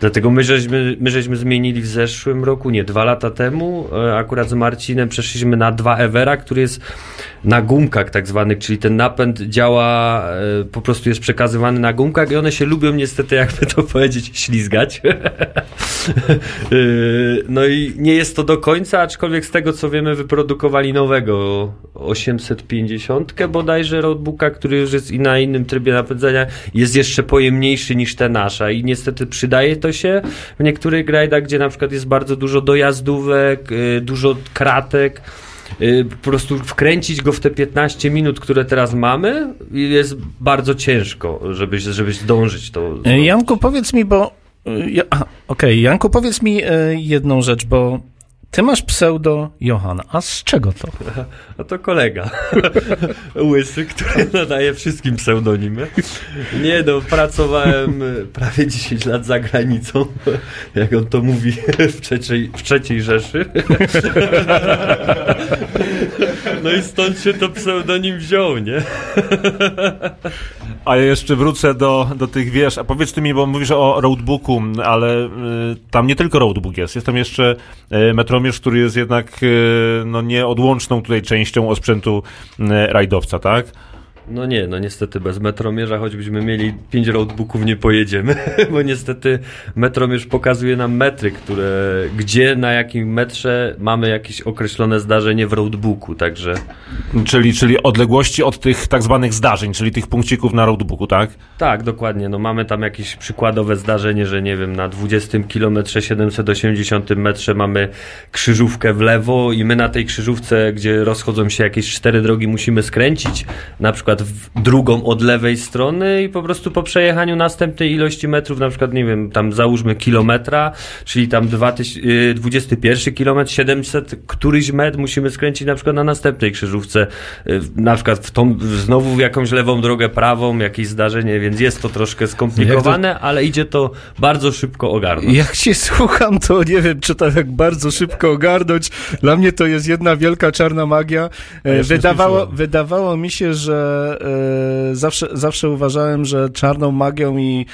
Dlatego my żeśmy, my żeśmy zmienili w zeszłym roku, nie, dwa lata temu, e, akurat z Marcinem przeszliśmy na dwa Evera, który jest na gumkach tak zwanych, czyli ten napęd działa, e, po prostu jest przekazywany na gumkach i one się lubią niestety, jakby to powiedzieć, ślizgać. E, no i nie jest to do końca, aczkolwiek z tego co wiemy wyprodukowali nowego 850 bodajże roadbooka, który już jest i na innym trybie napędzania, jest jeszcze pojemniejszy niż te nasza i niestety przydaje to się w niektórych rajdach, gdzie na przykład jest bardzo dużo dojazdówek, y, dużo kratek. y, Po prostu wkręcić go w te 15 minut, które teraz mamy, jest bardzo ciężko, żeby, żeby zdążyć to. E, Janku, powiedz mi, bo. e, Ja, Okej, Janku, powiedz mi e, jedną rzecz, bo ty masz pseudo Johanna. A z czego to? A to kolega. Łysy, który nadaje wszystkim pseudonimy. Nie no, pracowałem prawie 10 lat za granicą, jak on to mówi, w trzeciej, w trzeciej Rzeszy. No i stąd się to pseudonim wziął, nie? A ja jeszcze wrócę do, do tych wiesz, a powiedz ty mi, bo mówisz o roadbooku, ale y, tam nie tylko roadbook jest, jest tam jeszcze y, metromierz, który jest jednak y, no, nieodłączną tutaj częścią osprzętu y, rajdowca, tak? No nie, no niestety bez metromierza, choćbyśmy mieli 5 roadbooków, nie pojedziemy, bo niestety metromierz pokazuje nam metry, które, gdzie, na jakim metrze mamy jakieś określone zdarzenie w roadbooku, także... Czyli, czyli odległości od tych tak zwanych zdarzeń, czyli tych punkcików na roadbooku, tak? Tak, dokładnie. No mamy tam jakieś przykładowe zdarzenie, że nie wiem, na 20 km 780 metrze mamy krzyżówkę w lewo i my na tej krzyżówce, gdzie rozchodzą się jakieś cztery drogi, musimy skręcić na przykład w drugą od lewej strony i po prostu po przejechaniu następnej ilości metrów, na przykład nie wiem, tam załóżmy kilometra, czyli tam 2000, y, 21 km 700 któryś metr musimy skręcić na przykład na następnej krzyżówce, y, na przykład w tą, znowu w jakąś lewą drogę prawą, jakieś zdarzenie, więc jest to troszkę skomplikowane, ale idzie to bardzo szybko ogarnąć. Jak cię słucham, to nie wiem, czy to tak bardzo szybko ogarnąć. Dla mnie to jest jedna wielka czarna magia. E, ja się Wydawało, wydawało mi się, że e, zawsze, zawsze uważałem, że czarną magią i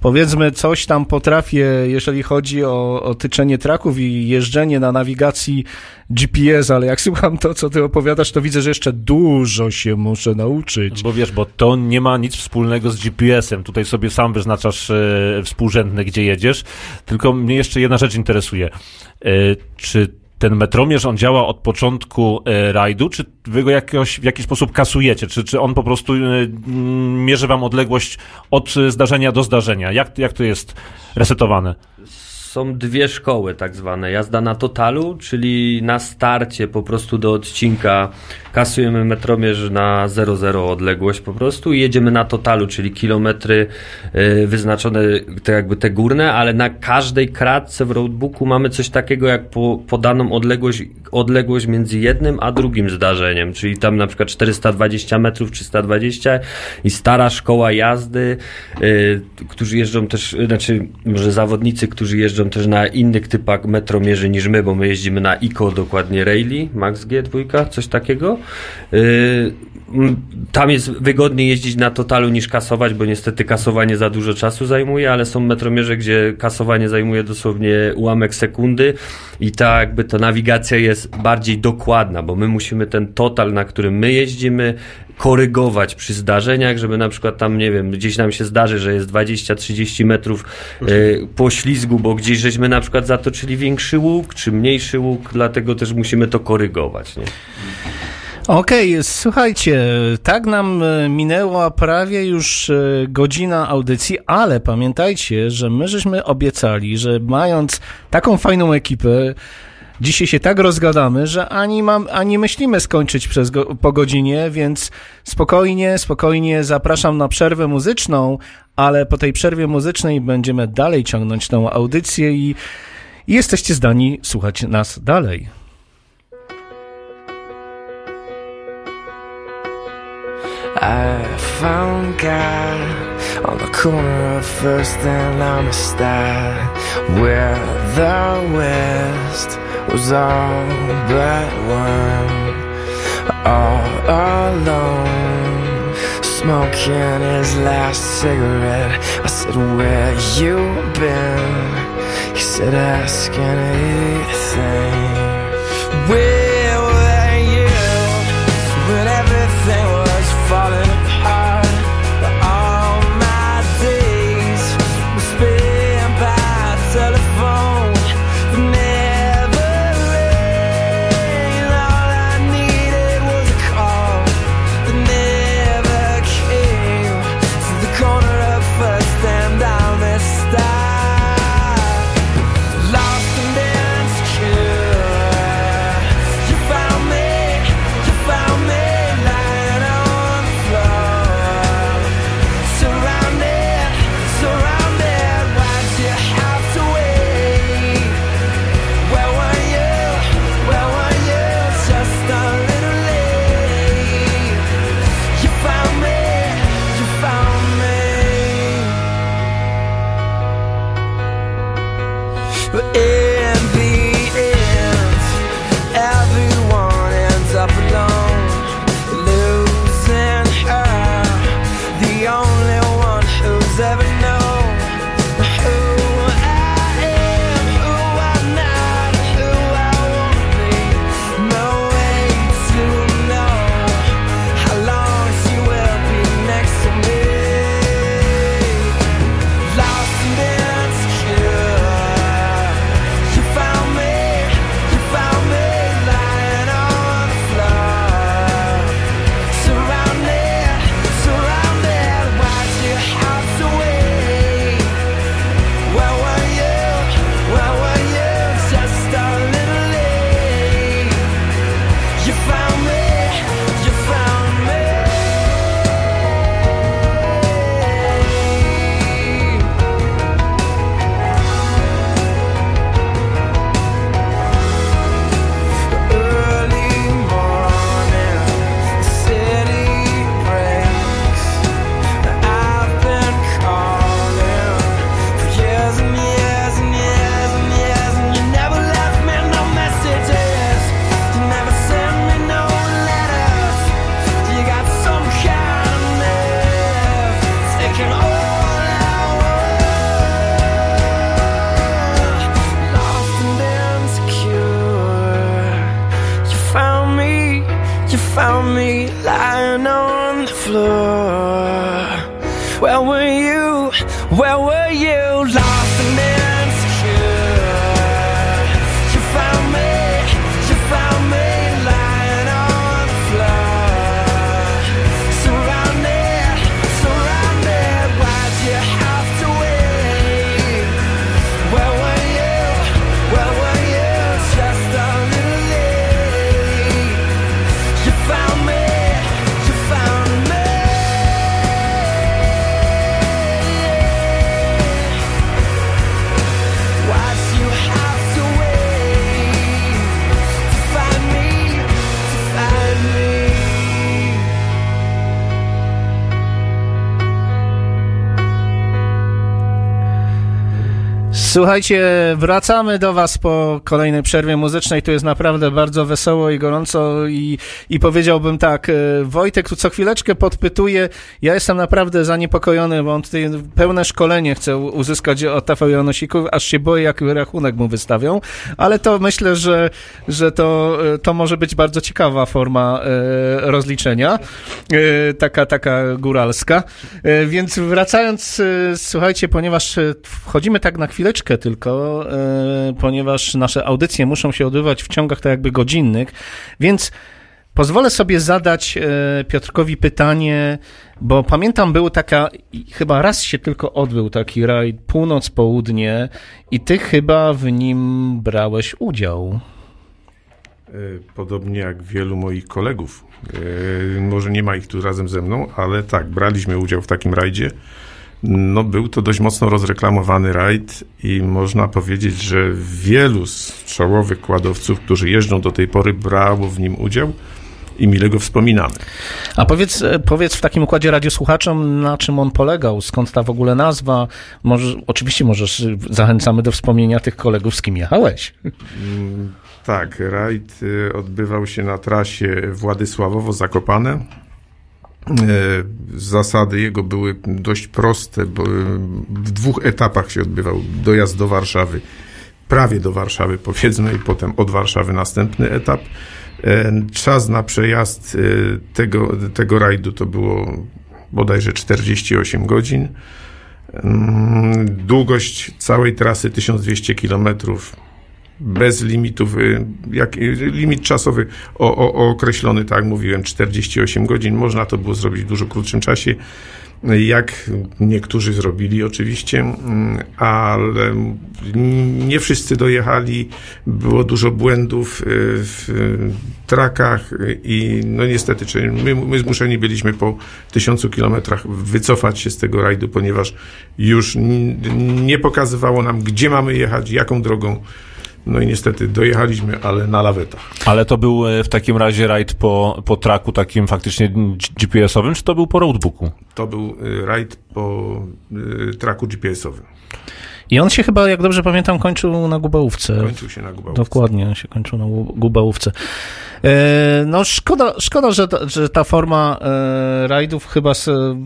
powiedzmy coś tam potrafię, jeżeli chodzi o, o tyczenie traków i jeżdżenie na nawigacji GPS, ale jak słucham to, co ty opowiadasz, to widzę, że jeszcze dużo się muszę nauczyć. Bo wiesz, bo to nie ma nic wspólnego z GPS-em. Tutaj sobie sam wyznaczasz e, współrzędne, gdzie jedziesz. Tylko mnie jeszcze jedna rzecz interesuje. E, czy ten metromierz, on działa od początku e, rajdu, czy wy go jakoś, w jakiś sposób kasujecie? Czy, czy on po prostu e, mierzy wam odległość od e, zdarzenia do zdarzenia? Jak, jak to jest resetowane? Są dwie szkoły tak zwane. Jazda na totalu, czyli na starcie po prostu do odcinka kasujemy metromierz na 0,0 odległość po prostu i jedziemy na totalu, czyli kilometry y, wyznaczone, te jakby te górne, ale na każdej kratce w roadbooku mamy coś takiego jak po, podaną odległość, odległość między jednym a drugim zdarzeniem, czyli tam na przykład 420 metrów, 320 i stara szkoła jazdy, y, którzy jeżdżą też, znaczy może zawodnicy, którzy jeżdżą też na innych typach metromierzy niż my, bo my jeździmy na ICO dokładnie Rayleigh, Max G2, coś takiego. Y, tam jest wygodniej jeździć na totalu niż kasować, bo niestety kasowanie za dużo czasu zajmuje, ale są metromierze, gdzie kasowanie zajmuje dosłownie ułamek sekundy i ta jakby ta nawigacja jest bardziej dokładna, bo my musimy ten total, na którym my jeździmy, korygować przy zdarzeniach, żeby na przykład tam, nie wiem, gdzieś nam się zdarzy, że jest 20-30 metrów y, poślizgu, bo gdzieś żeśmy na przykład zatoczyli większy łuk, czy mniejszy łuk, dlatego też musimy to korygować, nie? Okej, słuchajcie, tak nam e, minęła prawie już e, godzina audycji, ale pamiętajcie, że my żeśmy obiecali, że mając taką fajną ekipę, dzisiaj się tak rozgadamy, że ani, mam, ani myślimy skończyć przez go, po godzinie, więc spokojnie, spokojnie zapraszam na przerwę muzyczną, ale po tej przerwie muzycznej będziemy dalej ciągnąć tą audycję i, i jesteście zdani słuchać nas dalej. I found God on the corner of First and Amistad, where the West was all but one, all alone, smoking his last cigarette. I said, Where you been? He said ask anything. Where Słuchajcie, wracamy do Was po kolejnej przerwie muzycznej. Tu jest naprawdę bardzo wesoło i gorąco i, i powiedziałbym tak, e, Wojtek tu co chwileczkę podpytuje. Ja jestem naprawdę zaniepokojony, bo on tutaj pełne szkolenie chce uzyskać od TV Janosików, aż się boję, jaki rachunek mu wystawią, ale to myślę, że, że to, e, to może być bardzo ciekawa forma e, rozliczenia, taka, taka góralska. Więc wracając, słuchajcie, ponieważ wchodzimy tak na chwileczkę tylko, e, ponieważ nasze audycje muszą się odbywać w ciągach tak jakby godzinnych, więc pozwolę sobie zadać e, Piotrkowi pytanie, bo pamiętam, był taka, chyba raz się tylko odbył taki rajd północ-południe i ty chyba w nim brałeś udział. E, Podobnie jak wielu moich kolegów. Może nie ma ich tu razem ze mną, ale tak, braliśmy udział w takim rajdzie. No, był to dość mocno rozreklamowany rajd i można powiedzieć, że wielu z czołowych kładowców, którzy jeżdżą do tej pory, brało w nim udział i mile go wspominamy. A powiedz, e, powiedz w takim układzie radiosłuchaczom, na czym on polegał, skąd ta w ogóle nazwa. Może, oczywiście możesz, y, zachęcamy do wspomnienia tych kolegów, z kim jechałeś. Mm, Tak, rajd y, odbywał się na trasie Władysławowo-Zakopane. E, Zasady jego były dość proste, bo y, w dwóch etapach się odbywał dojazd do Warszawy prawie do Warszawy, powiedzmy, i potem od Warszawy następny etap. E, Czas na przejazd e, tego, tego rajdu to było bodajże 48 godzin. Mm, Długość całej trasy 1200 kilometrów bez limitów, y, jak, y, limit czasowy o, o, określony, tak jak mówiłem, 48 godzin. Można to było zrobić w dużo krótszym czasie, jak niektórzy zrobili oczywiście, mm, ale nie wszyscy dojechali. Było dużo błędów y, w trakach i no niestety, czyli my, my zmuszeni byliśmy po tysiącu kilometrach wycofać się z tego rajdu, ponieważ już nie pokazywało nam, gdzie mamy jechać, jaką drogą. No i niestety dojechaliśmy, ale na lawetach. Ale to był e, w takim razie rajd po, po traku takim faktycznie GPS-owym, czy to był po roadbooku? To był y, rajd po y, traku GPS-owym. I on się chyba, jak dobrze pamiętam, kończył na Gubałówce. Kończył się na Gubałówce. Dokładnie, on się kończył na Gu- Gubałówce. E, no szkoda, szkoda że, ta, że ta forma e, rajdów chyba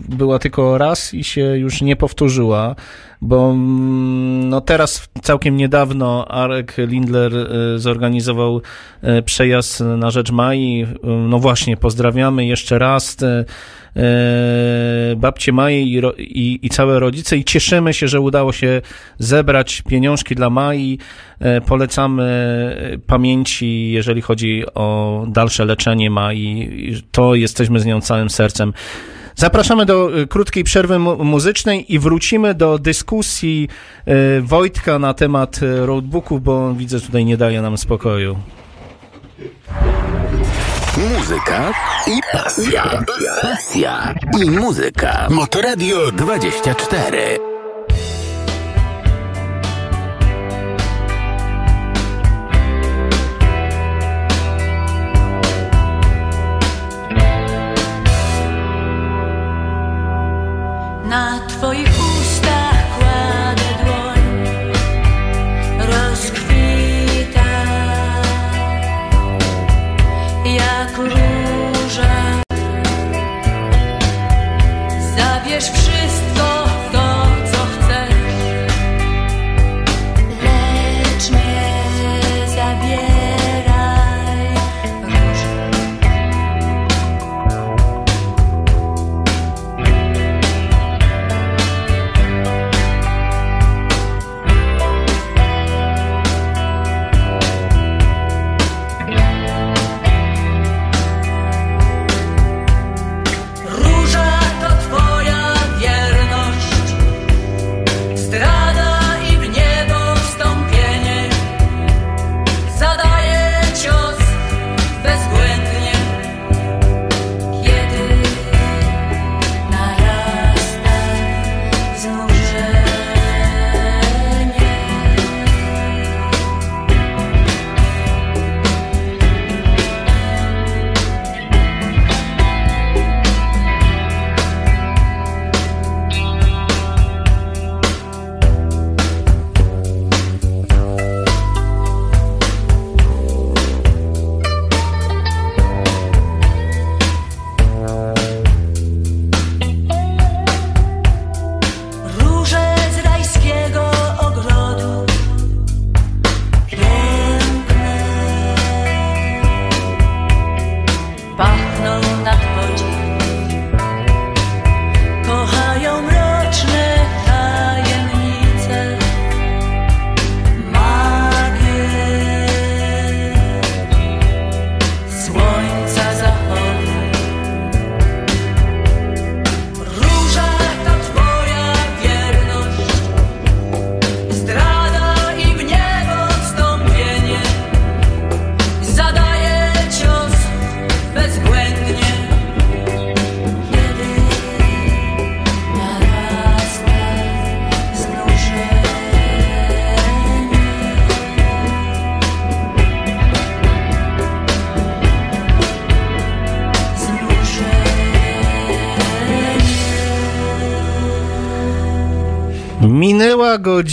była tylko raz i się już nie powtórzyła, bo mm, no teraz całkiem niedawno Arek Lindler e, zorganizował e, przejazd na rzecz Mai. E, No właśnie, pozdrawiamy jeszcze raz. E, e, babcie Mai i, i, i całe rodzice i cieszymy się, że udało się zebrać pieniążki dla Mai. E, Polecamy pamięci, jeżeli chodzi o dalsze leczenie Mai. To jesteśmy z nią całym sercem. Zapraszamy do e, krótkiej przerwy mu- muzycznej i wrócimy do dyskusji e, Wojtka na temat e, roadbooków, bo on, widzę tutaj nie daje nam spokoju. Muzyka i pasja. Pasja i muzyka. Motoradio 24.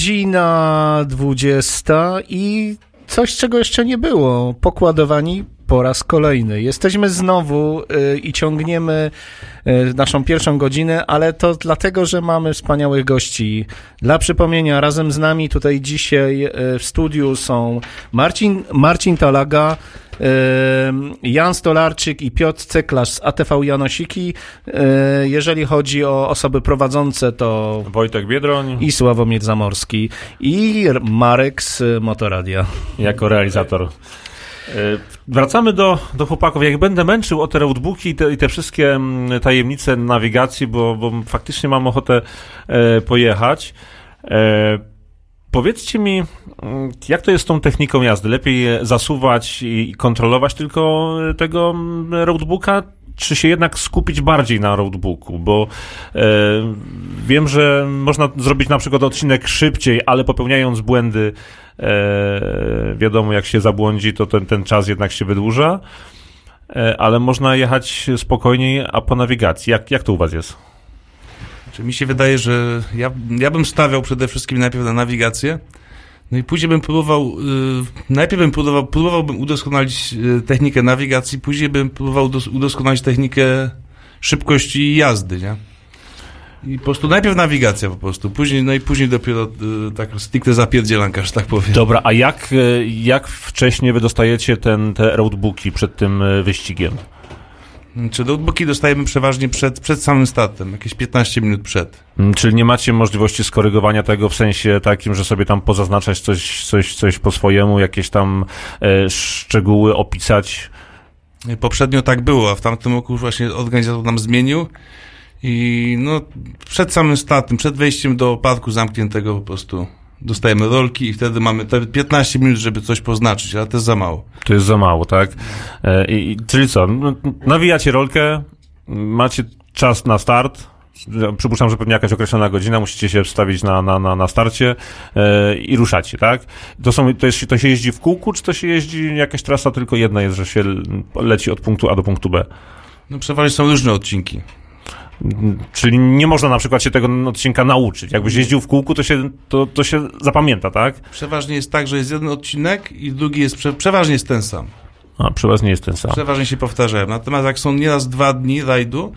godzina 20 i coś, czego jeszcze nie było. Pokładowani po raz kolejny. Jesteśmy znowu y, i ciągniemy y, naszą pierwszą godzinę, ale to dlatego, że mamy wspaniałych gości. Dla przypomnienia, razem z nami tutaj dzisiaj y, w studiu są Marcin, Marcin Talaga, Jan Stolarczyk i Piotr Cyklarz z ATV Janosiki. Y, Jeżeli chodzi o osoby prowadzące, to Wojtek Biedroń i Sławomir Zamorski i Marek z Motoradia. jako realizator. E, Wracamy do, do chłopaków. Jak będę męczył o te roadbooki i te, i te wszystkie mm, tajemnice nawigacji, bo, bo faktycznie mam ochotę e, pojechać. E, powiedzcie mi, mm, jak to jest z tą techniką jazdy? Lepiej zasuwać i, kontrolować tylko e, tego mm, roadbooka, czy się jednak skupić bardziej na roadbooku? Bo e, wiem, że można zrobić na przykład odcinek szybciej, ale popełniając błędy, e, wiadomo, jak się zabłądzi, to ten, ten czas jednak się wydłuża. E, ale można jechać spokojniej, a po nawigacji. Jak, jak to u Was jest? Czy mi się wydaje, że ja, ja bym stawiał przede wszystkim najpierw na nawigację, no i później bym próbował, y, najpierw bym próbował, próbowałbym udoskonalić y, technikę nawigacji, później bym próbował dos, udoskonalić technikę szybkości jazdy, nie? I po prostu najpierw nawigacja po prostu, później, no i później dopiero y, tak stricte zapierdzielanka, że tak powiem. Dobra, a jak, e, jak wcześnie wy dostajecie ten, te roadbooki przed tym wyścigiem? Czy notebooki dostajemy przeważnie przed, przed samym startem, jakieś 15 minut przed. Mm, Czyli nie macie możliwości skorygowania tego w sensie takim, że sobie tam pozaznaczać coś, coś, coś po swojemu, jakieś tam e, szczegóły opisać? Poprzednio tak było, a w tamtym roku właśnie organizator nam zmienił i no przed samym startem, przed wejściem do parku zamkniętego po prostu dostajemy rolki i wtedy mamy te 15 minut, żeby coś poznaczyć, ale to jest za mało. To jest za mało, tak? E, i, i- czyli co? No, nawijacie rolkę, macie czas na start. Przypuszczam, że pewnie jakaś określona godzina, musicie się wstawić na, na, na, na starcie e, i ruszacie, tak? To, są, to, jest, to się jeździ w kółku, czy to się jeździ jakaś trasa tylko jedna jest, że się leci od punktu A do punktu B? No przeważnie są różne odcinki. Czyli nie można na przykład się tego odcinka nauczyć. Jakbyś jeździł w kółku, to się, to, to się zapamięta, tak? Przeważnie jest tak, że jest jeden odcinek i drugi jest, prze, przeważnie jest ten sam. A, przeważnie jest ten sam. Przeważnie się powtarzają. Natomiast jak są nieraz dwa dni rajdu,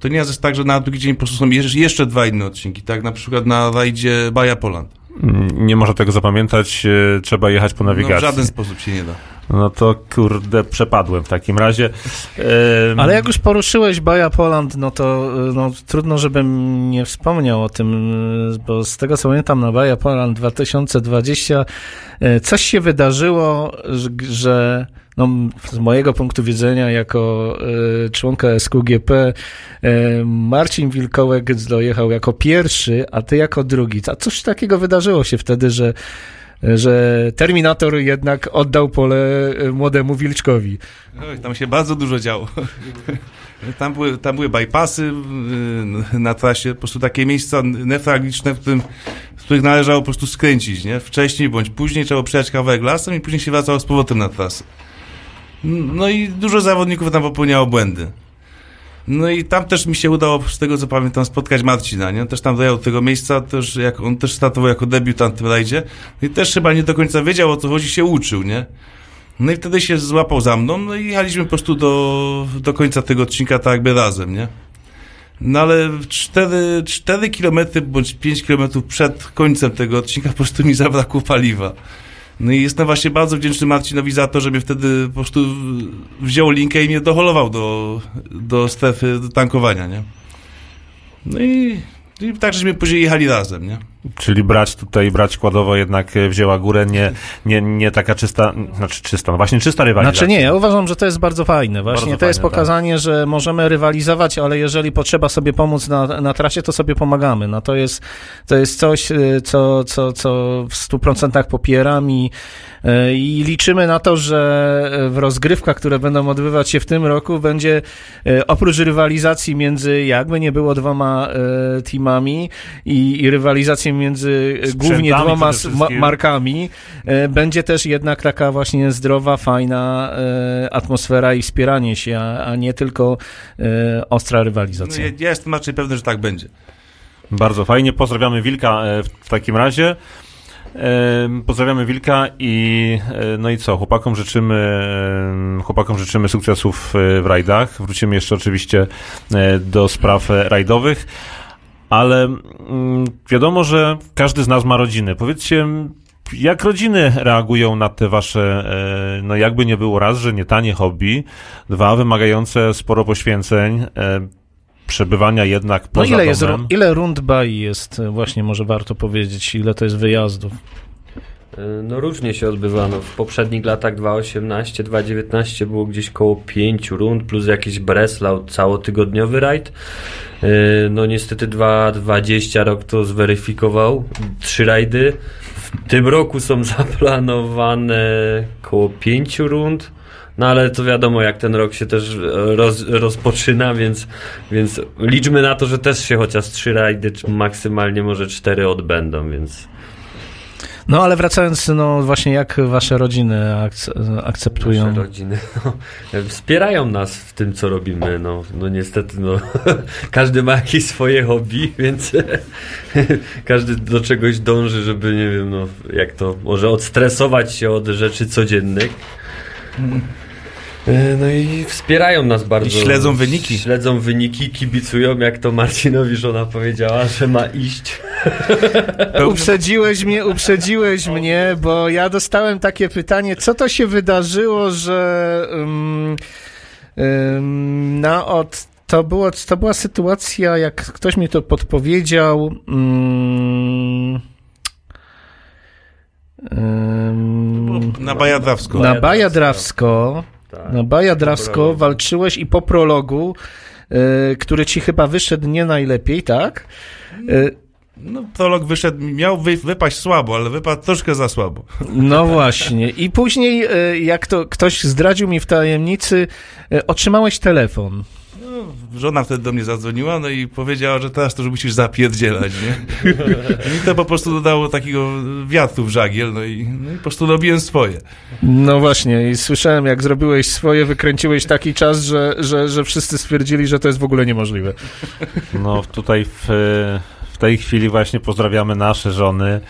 to nieraz jest tak, że na drugi dzień po prostu są jeszcze, dwa inne odcinki, tak? Na przykład na rajdzie Baja Poland. Mm, Nie można tego zapamiętać, e, trzeba jechać po No, w nawigacji. żaden sposób się nie da. No to kurde, przepadłem w takim razie. Em, Ale jak już poruszyłeś Baja Poland, no to y, no, trudno, żebym nie wspomniał o tym, y, bo z tego co pamiętam na Baja Poland 2020 y, coś się wydarzyło, że- no, z mojego punktu widzenia jako członka SQGP Marcin Wilkołek dojechał jako pierwszy, a ty jako drugi. A coś takiego wydarzyło się wtedy, że że Terminator jednak oddał pole y, młodemu Wilczkowi. Oj, tam się bardzo dużo działo. Tam były, tam były bypassy yy, na trasie, po prostu takie miejsca newralgiczne, w, którym, w których należało po prostu skręcić, nie? Wcześniej bądź później trzeba przejechać kawałek lasem i później się wracało z powrotem na trasę. No i dużo zawodników tam popełniało błędy. No i tam też mi się udało, z tego co pamiętam, spotkać Marcina, nie? On też tam dojechał do tego miejsca, też jak, on też startował jako debiutant w rajdzie no i też chyba nie do końca wiedział o co chodzi, się uczył, nie? No i wtedy się złapał za mną, no i jechaliśmy po prostu do, do końca tego odcinka tak jakby razem, nie? No ale 4, 4 km bądź 5 km przed końcem tego odcinka po prostu mi zabrakło paliwa. No i jestem właśnie bardzo wdzięczny Marcinowi za to, że mnie wtedy po prostu wziął linkę i mnie doholował do, do strefy do tankowania, nie? No i, i tak, żeśmy później jechali razem, nie? Czyli brać tutaj, brać kładowo jednak e, wzięła górę, nie, nie, nie taka czysta, znaczy czysta, no właśnie czysta rywalizacja. Znaczy nie, ja uważam, że to jest bardzo fajne. Właśnie Bardzo to jest fajne, tak. pokazanie, że możemy rywalizować, ale jeżeli potrzeba sobie pomóc na, na trasie, to sobie pomagamy. No to jest, to jest coś, y, co, co, co w 100% popieram i, y, i liczymy na to, że w rozgrywkach, które będą odbywać się w tym roku, będzie oprócz rywalizacji między, jakby nie było, dwoma teamami i, i rywalizacji między głównie Sprzętami dwoma przede s- ma, wszystkim. markami, e, będzie też jednak taka właśnie zdrowa, fajna e, atmosfera i wspieranie się, a, nie tylko e, ostra no rywalizacja. ja, ja jestem raczej pewny, że tak będzie. Bardzo fajnie, pozdrawiamy Wilka e, w, takim razie. Pozdrawiamy Wilka i e, no i co, chłopakom życzymy chłopakom życzymy sukcesów e, w rajdach. Wrócimy jeszcze oczywiście e, do spraw e, rajdowych, ale mm, wiadomo, że każdy z nas ma rodziny. Powiedzcie, jak rodziny reagują na te wasze, e, no jakby nie było raz, że nie tanie hobby, dwa, wymagające sporo poświęceń, e, przebywania jednak No poza ile jest, domem. ru- ile rund jest, e, właśnie może warto powiedzieć, ile to jest wyjazdów. Y, No różnie się odbywano. W poprzednich latach 2.18, 2.19 było gdzieś koło 5 rund, plus jakiś Breslau, całotygodniowy rajd. Y, No niestety 2.20 rok to zweryfikował. Trzy rajdy. W tym roku są zaplanowane koło 5 rund. No ale to wiadomo, jak ten rok się też e, roz, rozpoczyna, więc, więc liczmy na to, że też się chociaż trzy rajdy, czy maksymalnie może cztery odbędą, więc No ale wracając, no właśnie jak wasze rodziny akce- akceptują? Nasze rodziny no, wspierają nas w tym, co robimy. No, no niestety, no, każdy ma jakieś swoje hobby, więc każdy do czegoś dąży, żeby, nie wiem, no, jak to, może odstresować się od rzeczy codziennych. E, No i wspierają nas bardzo. I śledzą wyniki. Śledzą wyniki, kibicują, jak to Marcinowi żona powiedziała, że ma iść. Uprzedziłeś mnie, uprzedziłeś mnie, bo ja dostałem takie pytanie, co to się wydarzyło, że um, um, na od to, było, to była sytuacja, jak ktoś mi to podpowiedział. Um, um, Na Bajadrawsko. na Baja Drawsko, Tak. na Baja Drawsko walczyłeś i po prologu, y, który ci chyba wyszedł nie najlepiej, tak? Y, No, prolog wyszedł, miał wy, wypaść słabo, ale wypadł troszkę za słabo. No właśnie. I później, y, jak to ktoś zdradził mi w tajemnicy, y, otrzymałeś telefon. No, żona wtedy do mnie zadzwoniła, no i powiedziała, że teraz to już musisz zapierdzielać, nie? I to po prostu dodało takiego wiatru w żagiel, no i, no i po prostu robiłem swoje. No właśnie, i słyszałem, jak zrobiłeś swoje, wykręciłeś taki czas, że, że, że wszyscy stwierdzili, że to jest w ogóle niemożliwe. No tutaj w, w tej chwili właśnie pozdrawiamy nasze żony,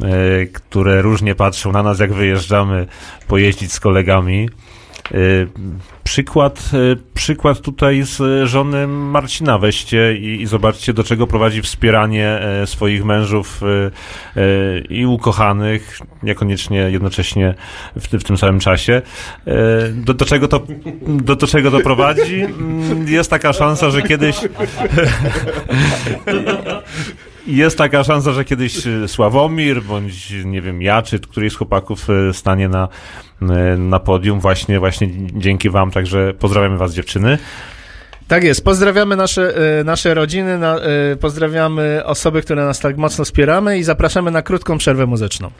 e, które różnie patrzą na nas, jak wyjeżdżamy pojeździć z kolegami. E, Przykład, e, przykład tutaj z żony Marcina weźcie i, i zobaczcie, do czego prowadzi wspieranie e, swoich mężów e, e, i ukochanych, niekoniecznie jednocześnie w, w tym samym czasie. E, Do, do, czego to, do, do czego to prowadzi? Mm, Jest taka szansa, że kiedyś jest taka szansa, że kiedyś y, Sławomir, bądź nie wiem, ja, czy któryś z chłopaków y, stanie na, y, na podium właśnie, właśnie dzięki wam, także pozdrawiamy was dziewczyny. Tak jest, pozdrawiamy nasze, nasze rodziny, na, pozdrawiamy osoby, które nas tak mocno wspieramy i zapraszamy na krótką przerwę muzyczną.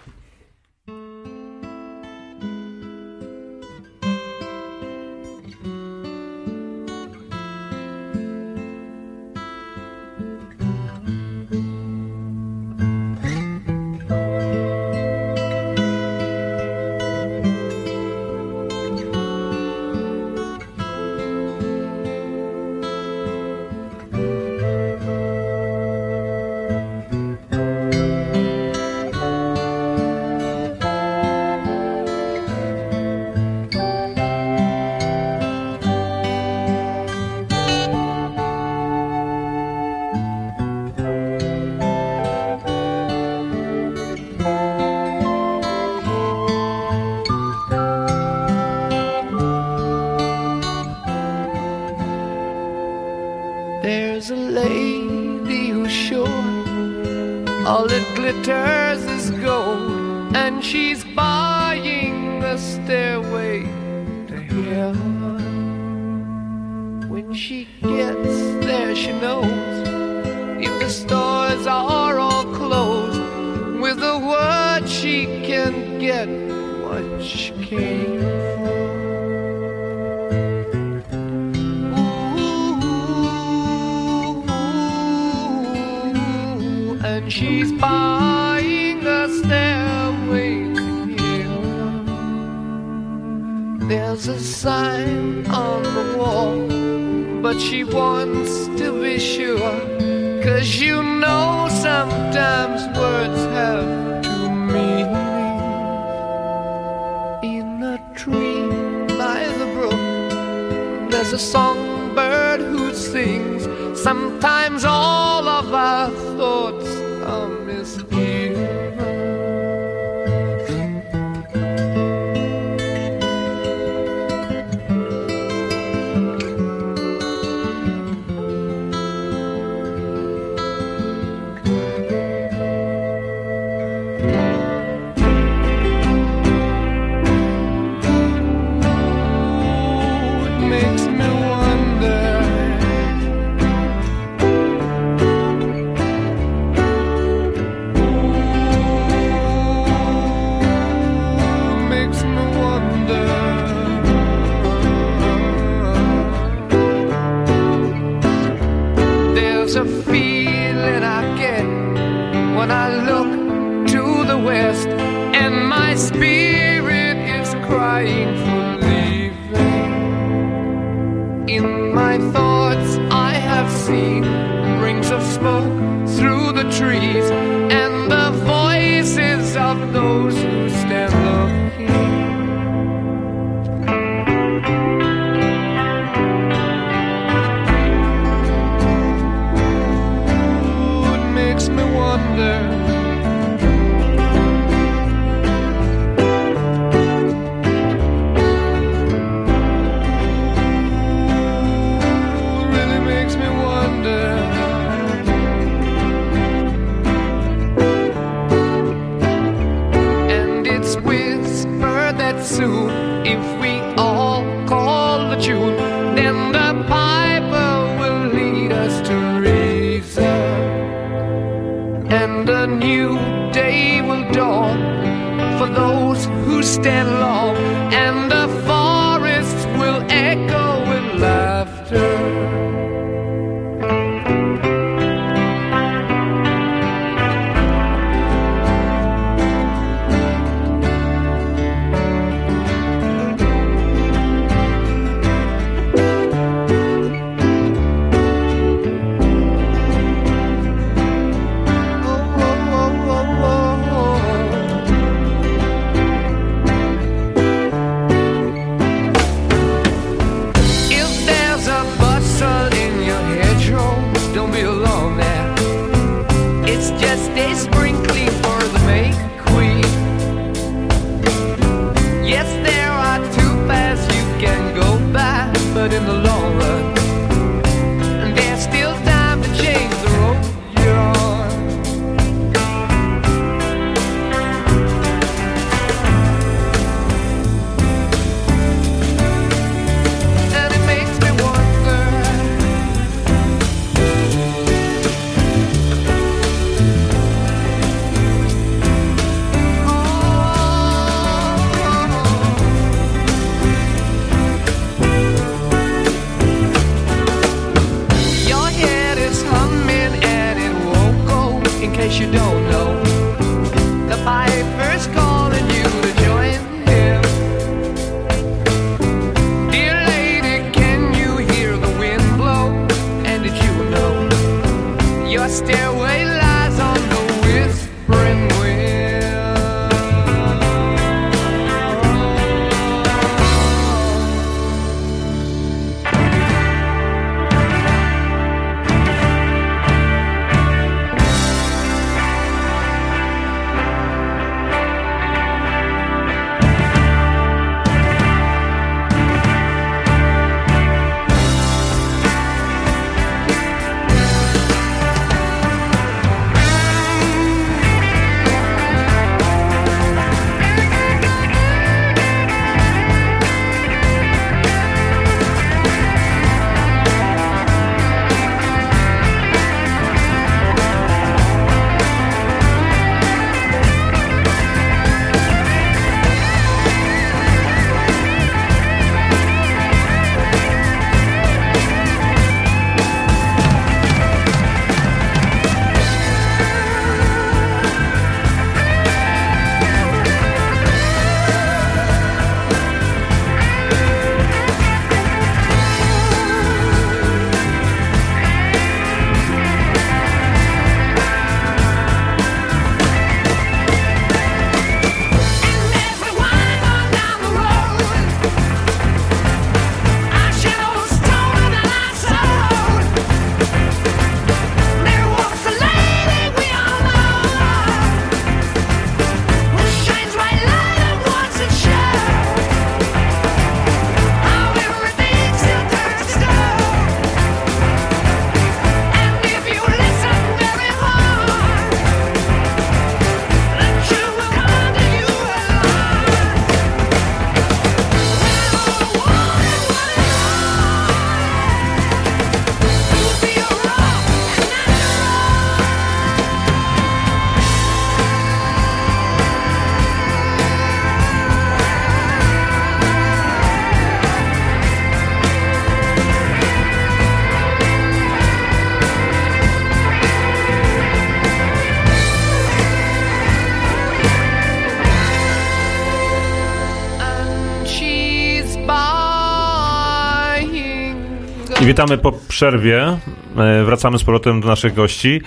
Witamy po przerwie. E, Wracamy z powrotem do naszych gości.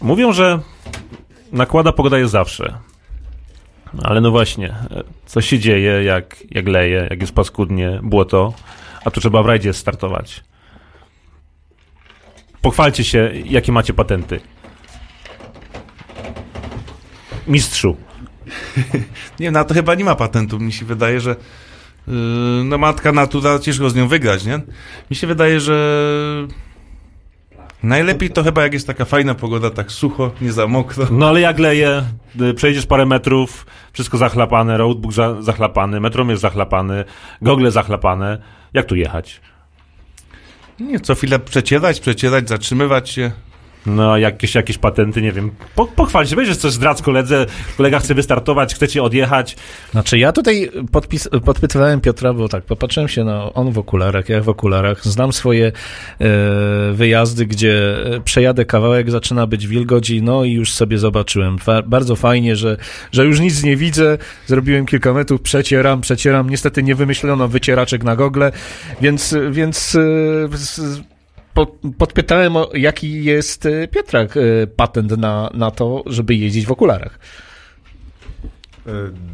Mówią, że nakłada pogoda jest zawsze. Ale no właśnie, e, co się dzieje, jak, jak leje, jak jest paskudnie, błoto, a tu trzeba w rajdzie startować. Pochwalcie się, jakie macie patenty. Mistrzu. Nie, na to chyba nie ma patentu. Mi się wydaje, że no matka natura, ciężko z nią wygrać, nie? Mi się wydaje, że najlepiej to chyba jak jest taka fajna pogoda, tak sucho, nie za mokro. No ale jak leje, y, przejdziesz parę metrów, wszystko zachlapane, roadbook za, zachlapany, metromierz zachlapany, gogle zachlapane. Jak tu jechać? Nie, co chwilę przecierać, przecierać, zatrzymywać się. No, jakieś, jakieś patenty, nie wiem. Po, pochwal się, będziesz coś zdradz koledze, kolega chce wystartować, chcecie odjechać. Znaczy ja tutaj podpis, podpytywałem Piotra, bo tak, popatrzyłem się na on w okularach, ja w okularach, znam swoje e, wyjazdy, gdzie przejadę kawałek, zaczyna być wilgoć i no i już sobie zobaczyłem. Fa bardzo fajnie, że, że już nic nie widzę, zrobiłem kilka metrów, przecieram, przecieram, niestety nie wymyślono wycieraczek na gogle, więc, więc e, z- podpytałem, jaki jest e, Piotrak e, patent na, na to, żeby jeździć w okularach. E,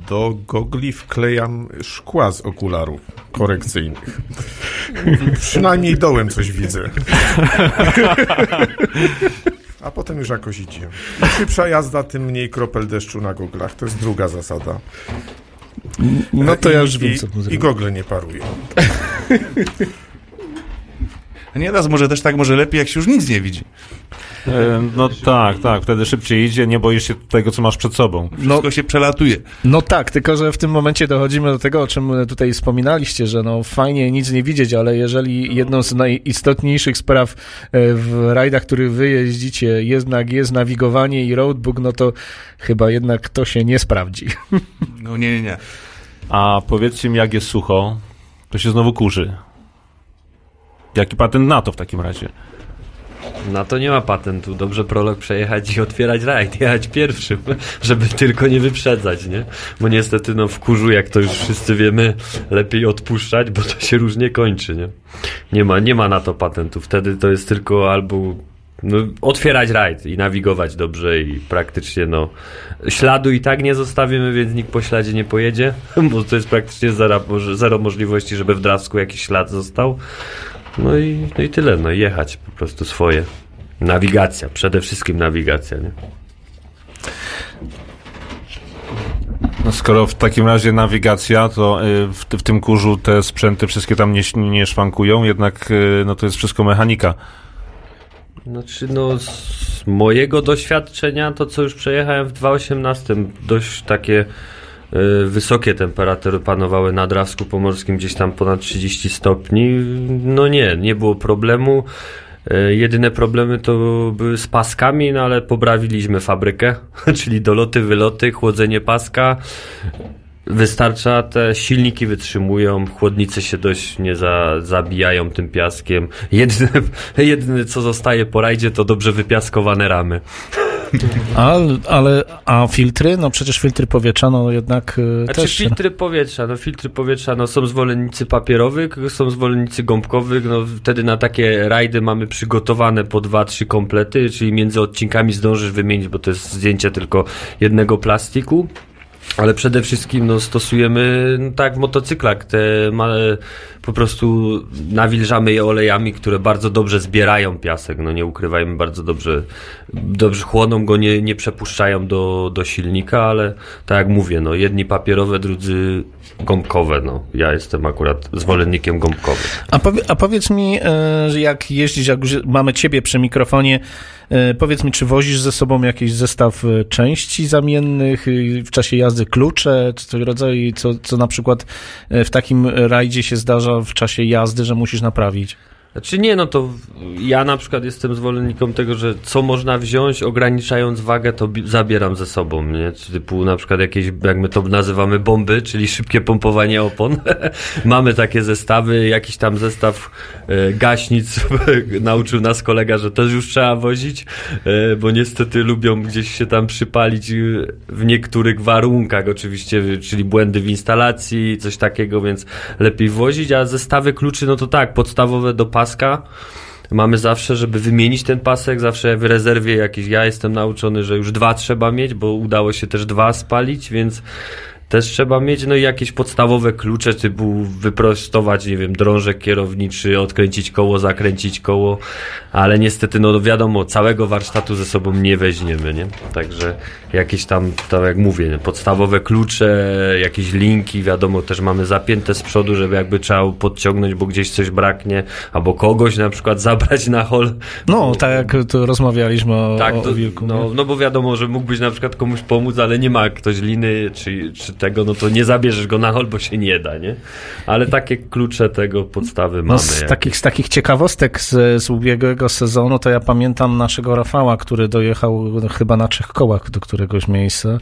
Do gogli wklejam szkła z okularów korekcyjnych. Przynajmniej dołem coś widzę. A potem już jakoś idzie. Im szybsza jazda, tym mniej kropel deszczu na goglach. To jest druga zasada. No to ja już wiem, co I, i gogle nie parują. A nieraz może też tak, może lepiej, jak się już nic nie widzi. E, no tak, tak, wtedy szybciej idzie, nie boisz się tego, co masz przed sobą. Wszystko się przelatuje. No tak, tylko że w tym momencie dochodzimy do tego, o czym tutaj wspominaliście, że no fajnie nic nie widzieć, ale jeżeli jedną z najistotniejszych spraw e, w rajdach, który wy jeździcie, jednak jest nawigowanie i roadbook, no to chyba jednak to się nie sprawdzi. No nie, nie, nie. A powiedzcie mi, jak jest sucho, to się znowu kurzy. Jaki patent na to w takim razie? Na to nie ma patentu. Dobrze prolog przejechać i otwierać rajd, jechać pierwszym, żeby tylko nie wyprzedzać, nie? Bo niestety, no w kurzu, jak to już wszyscy wiemy, lepiej odpuszczać, bo to się różnie kończy, nie? Nie ma, nie ma na to patentu. Wtedy to jest tylko albo no, otwierać rajd i nawigować dobrze i praktycznie, no, śladu i tak nie zostawimy, więc nikt po śladzie nie pojedzie, bo to jest praktycznie zero, zero możliwości, żeby w drawsku jakiś ślad został. No i, no i tyle, no i jechać po prostu swoje. Nawigacja, przede wszystkim nawigacja, nie? No skoro w takim razie nawigacja, to y, w, w tym kurzu te sprzęty wszystkie tam nie, nie szwankują, jednak y, no to jest wszystko mechanika. Znaczy, no z mojego doświadczenia, to co już przejechałem w 2018, dość takie wysokie temperatury panowały na Drawsku Pomorskim, gdzieś tam ponad 30 stopni. No nie, nie było problemu. Y, Jedyne problemy to były z paskami, no ale poprawiliśmy fabrykę, czyli doloty, wyloty, chłodzenie paska. Wystarcza, te silniki wytrzymują, chłodnice się dość nie za, zabijają tym piaskiem. Jedyne, jedyne co zostaje po rajdzie to dobrze wypiaskowane ramy. A, ale, a filtry? No przecież filtry powietrza, no jednak y, Znaczy też... filtry powietrza, no filtry powietrza, no są zwolennicy papierowych, są zwolennicy gąbkowych, no wtedy na takie rajdy mamy przygotowane po dwa, trzy komplety, czyli między odcinkami zdążysz wymienić, bo to jest zdjęcie tylko jednego plastiku. Ale przede wszystkim no, stosujemy no, tak w motocyklach, te ma, po prostu nawilżamy je olejami, które bardzo dobrze zbierają piasek, no nie ukrywajmy, bardzo dobrze, dobrze chłoną go, nie, nie przepuszczają do, do silnika, ale tak jak mówię, no jedni papierowe, drudzy gąbkowe, no ja jestem akurat zwolennikiem gąbkowych. A, powie, a powiedz mi, e, jak jeździsz, jak mamy ciebie przy mikrofonie, e, powiedz mi, czy wozisz ze sobą jakiś zestaw e, części zamiennych w czasie jazdy, klucze, czy coś rodzaju, co, co na przykład w takim rajdzie się zdarza w czasie jazdy, że musisz naprawić? Znaczy nie, no to ja na przykład jestem zwolennikiem tego, że co można wziąć, ograniczając wagę, to bi- zabieram ze sobą, nie? Typu na przykład jakieś, jak my to nazywamy, bomby, czyli szybkie pompowanie opon. Mamy takie zestawy, jakiś tam zestaw e, gaśnic nauczył nas kolega, że też już trzeba wozić, e, bo niestety lubią gdzieś się tam przypalić e, w niektórych warunkach oczywiście, czyli błędy w instalacji, coś takiego, więc lepiej wozić, a zestawy kluczy, no to tak, podstawowe do paska. Mamy zawsze, żeby wymienić ten pasek, zawsze w rezerwie jakiś, ja jestem nauczony, że już dwa trzeba mieć, bo udało się też dwa spalić, więc też trzeba mieć, no jakieś podstawowe klucze, typu wyprostować, nie wiem, drążek kierowniczy, odkręcić koło, zakręcić koło, ale niestety, no wiadomo, całego warsztatu ze sobą nie weźmiemy, nie? Także jakieś tam, tak jak mówię, podstawowe klucze, jakieś linki, wiadomo, też mamy zapięte z przodu, żeby jakby trzeba podciągnąć, bo gdzieś coś braknie, albo kogoś na przykład zabrać na hol. No, tak jak tu rozmawialiśmy o, Tak, to, o wilku. no, no bo wiadomo, że mógłbyś na przykład komuś pomóc, ale nie ma ktoś liny czy, czy tego, no to nie zabierzesz go na hol, bo się nie da, nie? Ale takie klucze tego podstawy No, mamy. z, takich, z takich ciekawostek z, z ubiegłego sezonu, to ja pamiętam naszego Rafała, który dojechał chyba na trzech kołach do któregoś miejsca.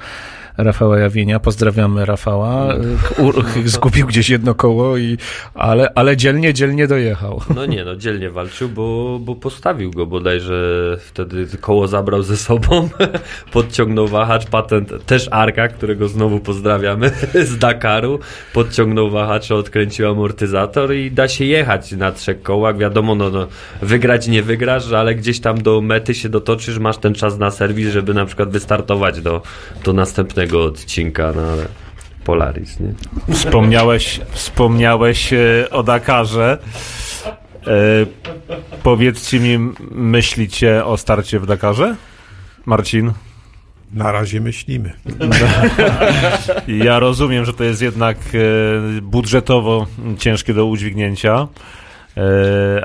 Rafała Jawienia, pozdrawiamy Rafała. U, zgubił gdzieś jedno koło, i, ale, ale dzielnie, dzielnie dojechał. No nie, no dzielnie walczył, bo, bo postawił go bodajże wtedy koło zabrał ze sobą, podciągnął wahacz, patent też Arka, którego znowu pozdrawiamy z Dakaru, podciągnął wahacz, odkręcił amortyzator i da się jechać na trzech kołach, wiadomo, no, no wygrać nie wygrasz, ale gdzieś tam do mety się dotoczysz, masz ten czas na serwis, żeby na przykład wystartować do, do następnego odcinka, no ale Polaris, nie? Wspomniałeś, wspomniałeś e, o Dakarze. E, powiedzcie mi, myślicie o starcie w Dakarze? Marcin? Na razie myślimy. Ja rozumiem, że to jest jednak e, budżetowo ciężkie do udźwignięcia, e,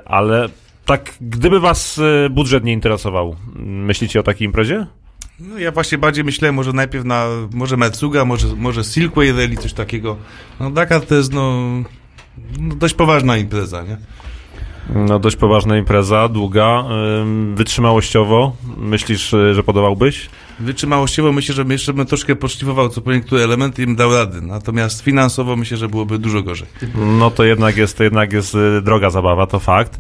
ale tak, gdyby was budżet nie interesował, myślicie o takiej imprezie? No ja właśnie bardziej myślałem może najpierw na, może Metsuga, może, może Silkway Rally, coś takiego. No Dakar to jest no, no dość poważna impreza, nie? No dość poważna impreza, długa, ym, wytrzymałościowo. Myślisz, e, że podobałbyś? Wytrzymałościowo myślę, że jeszcze bym troszkę poszlifował co po niektóre elementy i bym dał rady. Natomiast finansowo myślę, że byłoby dużo gorzej. No to jednak jest, to jednak jest y, droga zabawa, to fakt.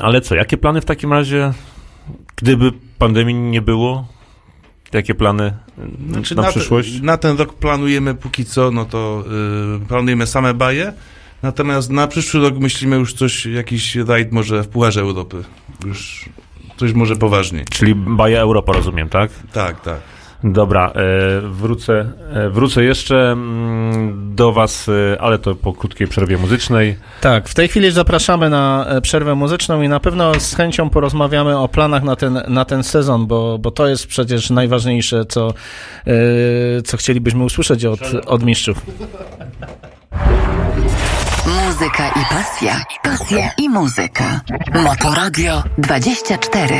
Ale co, jakie plany w takim razie, gdyby pandemii nie było? Jakie plany Znaczy, na, te- przyszłość? na ten rok planujemy póki co, no to y, planujemy same baje. Natomiast na przyszły rok myślimy już coś, jakiś rajd może w Pucharze Europy. Już coś może poważniej. Czyli Baja Europa, rozumiem, tak? Tak, tak. Dobra, e, wrócę, e, wrócę jeszcze mm, do Was, e, ale to po krótkiej przerwie muzycznej. Tak, w tej chwili zapraszamy na przerwę muzyczną i na pewno z chęcią porozmawiamy o planach na ten, na ten sezon, bo, bo to jest przecież najważniejsze, co, co chcielibyśmy usłyszeć od, od mistrzów. Muzyka i pasja. Pasja i muzyka. Motoradio 24.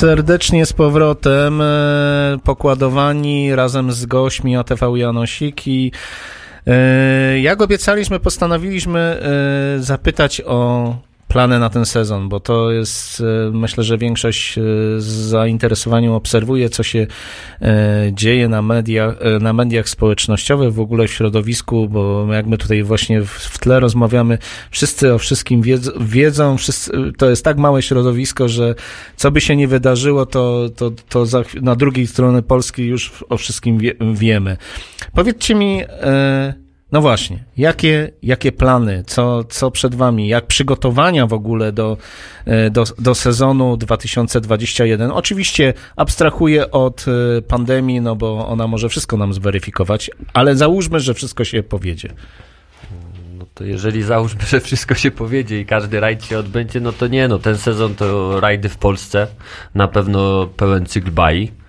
serdecznie z powrotem, e, pokładowani razem z gośćmi ATV Janosik i e, jak obiecaliśmy, postanowiliśmy e, zapytać o plany na ten sezon, bo to jest, e, myślę, że większość e, z zainteresowaniem obserwuje, co się e, dzieje na mediach, na mediach społecznościowych, w ogóle w środowisku, bo jak my tutaj właśnie w, tle rozmawiamy, wszyscy o wszystkim wiedzą, wszyscy, to jest tak małe środowisko, że co by się nie wydarzyło, to, to, to za, na drugiej stronie Polski już o wszystkim wie, wiemy. Powiedzcie mi, no właśnie, jakie, jakie plany, co, co przed wami, jak przygotowania w ogóle do, e, do, do sezonu 2021? Oczywiście abstrahuję od e, pandemii, no bo ona może wszystko nam zweryfikować, ale załóżmy, że wszystko się powiedzie. No to jeżeli załóżmy, że wszystko się powiedzie i każdy rajd się odbędzie, no to nie, no ten sezon to rajdy w Polsce, na pewno pełen cykl bai.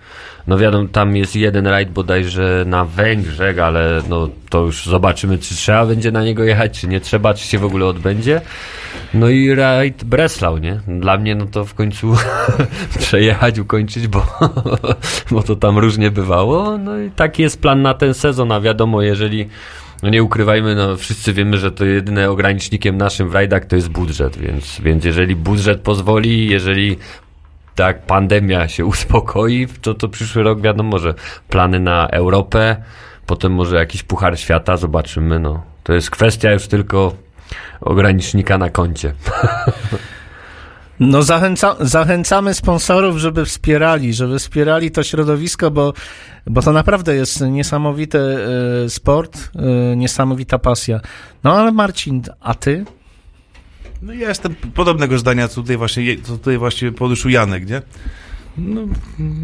No wiadomo, tam jest jeden rajd bodajże na Węgrzech, ale no to już zobaczymy, czy trzeba będzie na niego jechać, czy nie trzeba, czy się w ogóle odbędzie. No i rajd Breslau, nie? Dla mnie no to w końcu przejechać, ukończyć, bo, bo to tam różnie bywało. No i taki jest plan na ten sezon, a wiadomo, jeżeli no nie ukrywajmy, no wszyscy wiemy, że to jedyne ogranicznikiem naszym w rajdach to jest budżet, więc, więc jeżeli budżet pozwoli, jeżeli tak pandemia się uspokoi, to, to przyszły rok wiadomo, że plany na Europę, potem może jakiś puchar świata, zobaczymy, no. To jest kwestia już tylko ogranicznika na koncie. No zachęca, zachęcamy sponsorów, żeby wspierali, żeby wspierali to środowisko, bo, bo to naprawdę jest niesamowity e, sport, e, niesamowita pasja. No ale Marcin, a ty? No ja jestem podobnego zdania, co tutaj właśnie, co tutaj właśnie poruszył Janek, nie? No,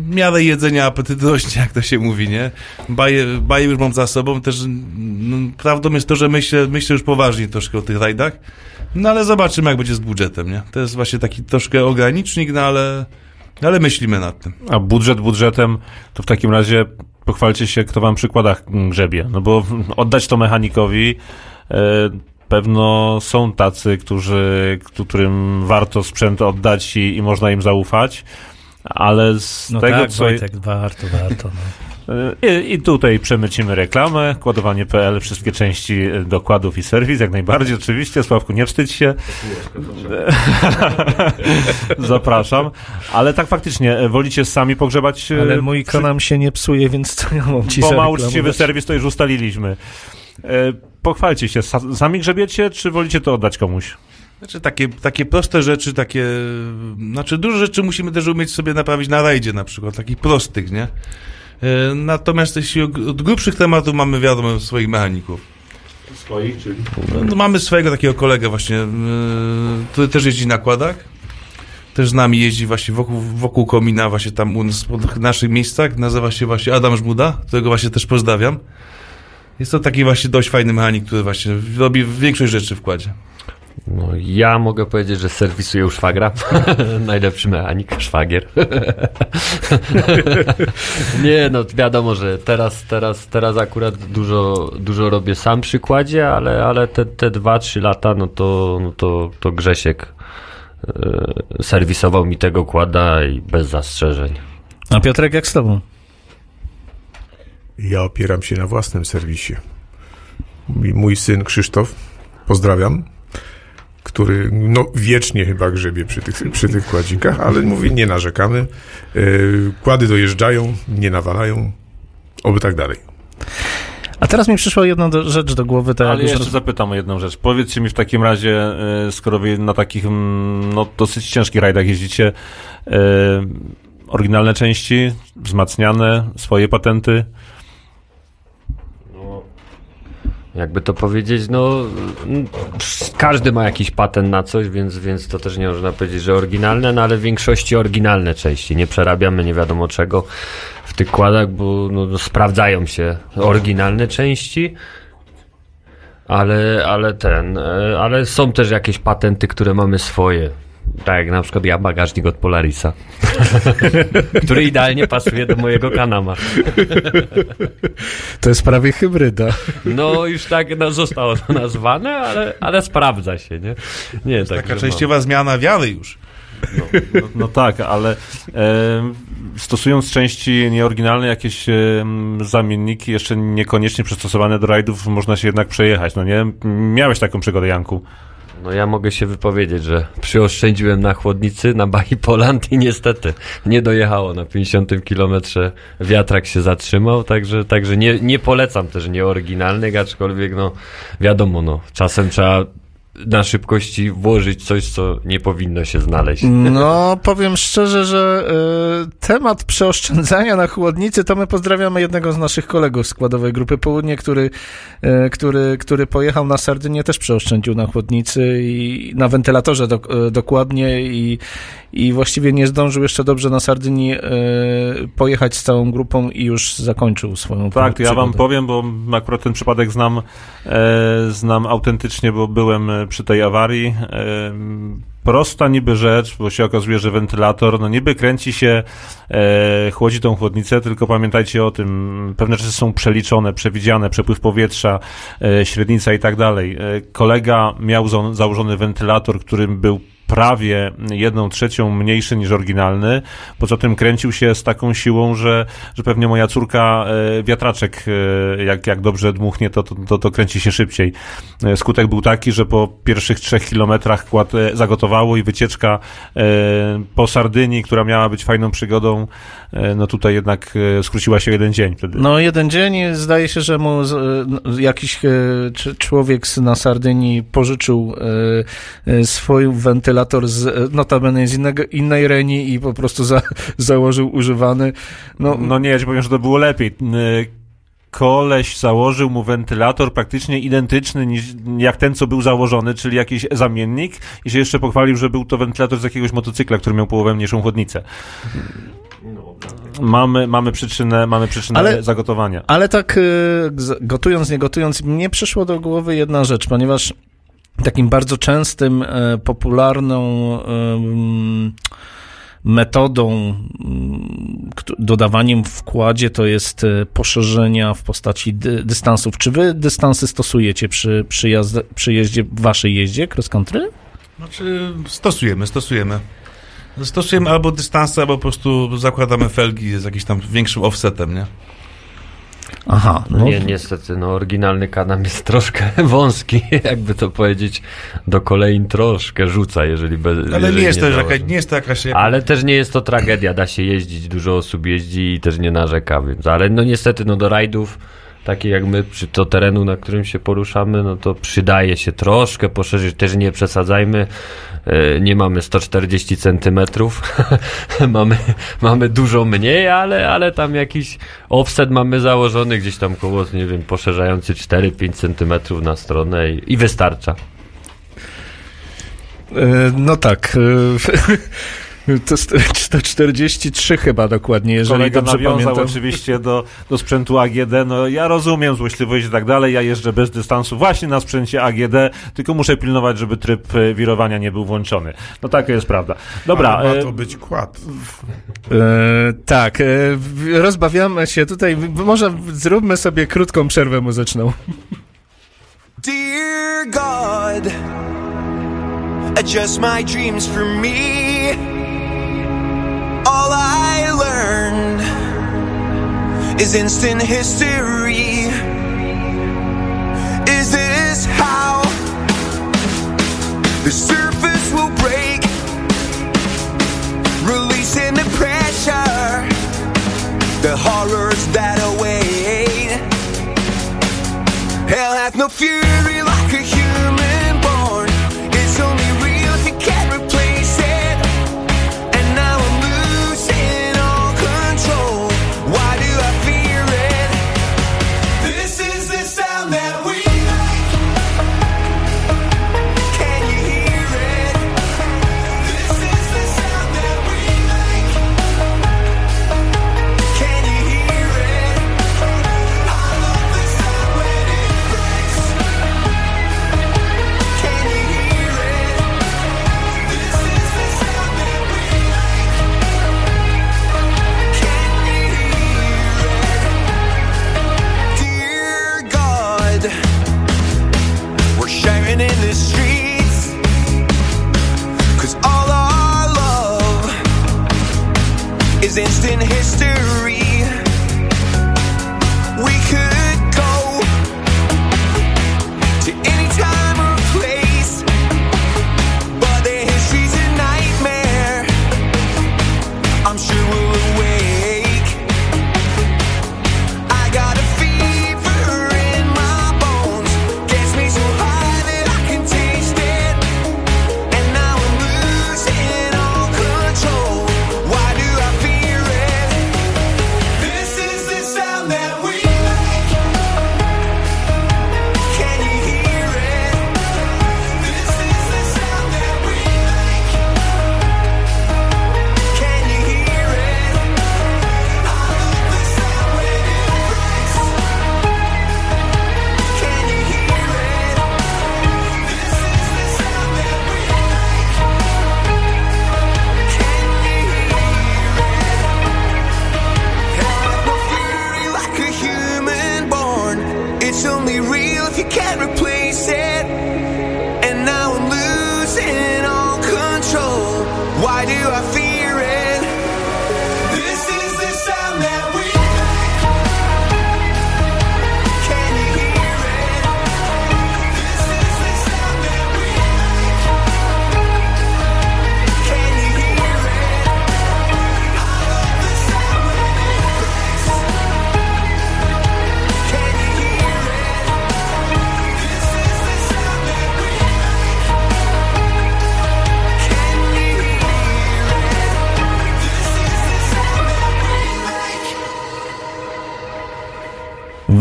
miarę jedzenia apetytu rośnie, jak to się mówi, nie? Baję, baję już mam za sobą, też no, prawdą jest to, że myślę, myślę już poważnie troszkę o tych rajdach, no ale zobaczymy, jak będzie z budżetem, nie? To jest właśnie taki troszkę ogranicznik, no ale, ale myślimy nad tym. A budżet budżetem, to w takim razie pochwalcie się, kto wam przykładach grzebie. No bo oddać to mechanikowi, e, pewno są tacy, którzy, którym warto sprzęt oddać i, i można im zaufać, ale z No tego, tak, co... Wojtek, warto, warto. No. I, I tutaj przemycimy reklamę, kładowanie.pl, wszystkie części dokładów i serwis, jak najbardziej, oczywiście. Sławku, nie wstydź się. Zapraszam. Ale tak faktycznie, wolicie sami pogrzebać... e, Ale mój przy- kanał się nie psuje, więc co ja mam ci uczciwy serwis, to już ustaliliśmy. E, Pochwalcie się, sa- sami grzebiecie, czy wolicie to oddać komuś? Znaczy takie, takie proste rzeczy, takie, znaczy dużo rzeczy musimy też umieć sobie naprawić na rajdzie na przykład, takich prostych, nie? E, Natomiast jeśli od grubszych tematów mamy wiadomo swoich mechaników. Swoich, czyli? No, no mamy swojego takiego kolegę właśnie, yy, który też jeździ na kładach. Też z nami jeździ właśnie wokół, wokół komina, właśnie tam u nas, w naszych miejscach. Nazywa się właśnie Adam Żmuda, którego właśnie też pozdrawiam. Jest to taki właśnie dość fajny mechanik, który właśnie robi większość rzeczy w kładzie. No, ja mogę powiedzieć, że serwisuję u szwagra. Najlepszy mechanik, szwagier. nie, no wiadomo, że teraz, teraz, teraz akurat dużo, dużo robię sam przy kładzie, ale, ale te, te 2-3 lata, no to, no to, to Grzesiek e, serwisował mi tego kłada i bez zastrzeżeń. A Piotrek, jak z tobą? Ja opieram się na własnym serwisie. Mój- syn Krzysztof, pozdrawiam, który no, wiecznie chyba grzebie przy tych, przy tych kładzikach, ale mówi, nie narzekamy. Yy, Kłady dojeżdżają, nie nawalają, oby tak dalej. A teraz mi przyszła jedna do, rzecz do głowy, tak Ale jeszcze roz... zapytam o jedną rzecz. Powiedzcie mi w takim razie, e, skoro wy na takich mm, no, dosyć ciężkich rajdach jeździcie, e, oryginalne części, wzmacniane, swoje patenty. Jakby to powiedzieć, no mm, każdy ma jakiś patent na coś, więc, więc to też nie można powiedzieć, że oryginalne, no ale w większości oryginalne części. Nie przerabiamy nie wiadomo czego w tych kładach, bo no, no, sprawdzają się oryginalne części. Ale, ale ten, e, ale są też jakieś patenty, które mamy swoje. Tak jak na przykład ja bagażnik od Polarisa, który idealnie pasuje do mojego kanama. To jest prawie hybryda. No już tak no, zostało to nazwane, ale, ale sprawdza się, nie? Nie, tak. Taka częściowa zmiana wiary już. No, no tak, ale e, stosując części nieoryginalne jakieś e, zamienniki, jeszcze niekoniecznie przystosowane do rajdów, można się jednak przejechać, no nie? Miałeś taką przygodę, Janku. No ja mogę się wypowiedzieć, że przyoszczędziłem na chłodnicy, na Bahi Poland i niestety nie dojechało na 50 kilometrze. Wiatrak się zatrzymał, także, także nie, nie polecam też nieoryginalnych, aczkolwiek no wiadomo, no czasem trzeba na szybkości włożyć coś, co nie powinno się znaleźć. No, powiem szczerze, że y, temat przeoszczędzania na chłodnicy, to my pozdrawiamy jednego z naszych kolegów z składowej Grupy Południe, który, y, który, który pojechał na Sardynię, też przeoszczędził na chłodnicy i na wentylatorze dok, y, dokładnie i, i właściwie nie zdążył jeszcze dobrze na Sardynii y, pojechać z całą grupą i już zakończył swoją Tak, to ja wam powiem, bo akurat ten przypadek znam, e, znam autentycznie, bo byłem e, przy tej awarii. Prosta niby rzecz, bo się okazuje, że wentylator, no niby kręci się, e, chłodzi tą chłodnicę, tylko pamiętajcie o tym, pewne rzeczy są przeliczone, przewidziane, przepływ powietrza, e, średnica i tak dalej. E, kolega miał za, założony wentylator, którym był prawie jedną trzecią mniejszy niż oryginalny. Poza tym kręcił się z taką siłą, że, że pewnie moja córka e, wiatraczek, e, jak, jak dobrze dmuchnie, to, to, to, kręci się szybciej. E, Skutek był taki, że po pierwszych trzech kilometrach kład zagotowało i wycieczka po Sardynii, która miała być fajną przygodą, no tutaj jednak skróciła się jeden dzień wtedy. No jeden dzień, zdaje się, że mu jakiś człowiek na Sardynii pożyczył y, y, wentylator z, y, notabene z innego, innej Reni i po prostu za, założył używany. No, No nie, ja ci powiem, że to było lepiej. N- Koleś założył mu wentylator praktycznie identyczny niż jak ten, co był założony, czyli jakiś zamiennik i się jeszcze pochwalił, że był to wentylator z jakiegoś motocykla, który miał połowę mniejszą chłodnicę. Mamy, mamy przyczynę, mamy przyczynę Ale- zagotowania. Ale tak z- gotując, nie gotując, mnie przyszło do głowy jedna rzecz, ponieważ takim bardzo częstym, e, popularną metodą mm, dodawaniem w kładzie to jest e, poszerzenia w postaci dy, dystansów. Czy wy dystansy stosujecie przy, przy, jazd, przy jeździe, waszej jeździe cross country? Znaczy, stosujemy, stosujemy. Stosujemy albo dystanse, albo po prostu zakładamy felgi z jakimś tam większym offsetem, nie? Aha, no, Nie, niestety, no oryginalny kanam jest troszkę wąski, jakby to powiedzieć, do kolejn troszkę rzuca, jeżeli bez Ale jeżeli nie jest, to założy. jaka, nie jest to jakaś... Ale też nie jest to tragedia, da się jeździć, dużo osób jeździ i też nie narzeka, więc, ale no niestety, no do rajdów, takie jak my, przy to terenu, na którym się poruszamy, no to przydaje się troszkę poszerzyć, też nie przesadzajmy, e, nie mamy 140 centymetrów, mamy, mamy dużo mniej, ale, ale tam jakiś offset mamy założony gdzieś tam koło, nie wiem, poszerzający 4-5 centymetrów na stronę i, i wystarcza. E, No tak. To jest 143 chyba dokładnie, jeżeli Kolega dobrze nawiązał pamiętam. oczywiście do, do sprzętu AGD. No ja rozumiem złośliwość i tak dalej. Ja jeżdżę bez dystansu właśnie na sprzęcie AGD, tylko muszę pilnować, żeby tryb e, wirowania nie był włączony. No taka jest prawda. Dobra. Ale ma e, to być kład. E, tak, e, rozbawiamy się tutaj. Może zróbmy sobie krótką przerwę muzyczną. Dear God, adjust my dreams for me. All I learned is instant history. Is this how the surface will break? Releasing the pressure, the horrors that await. Hell hath no fury like a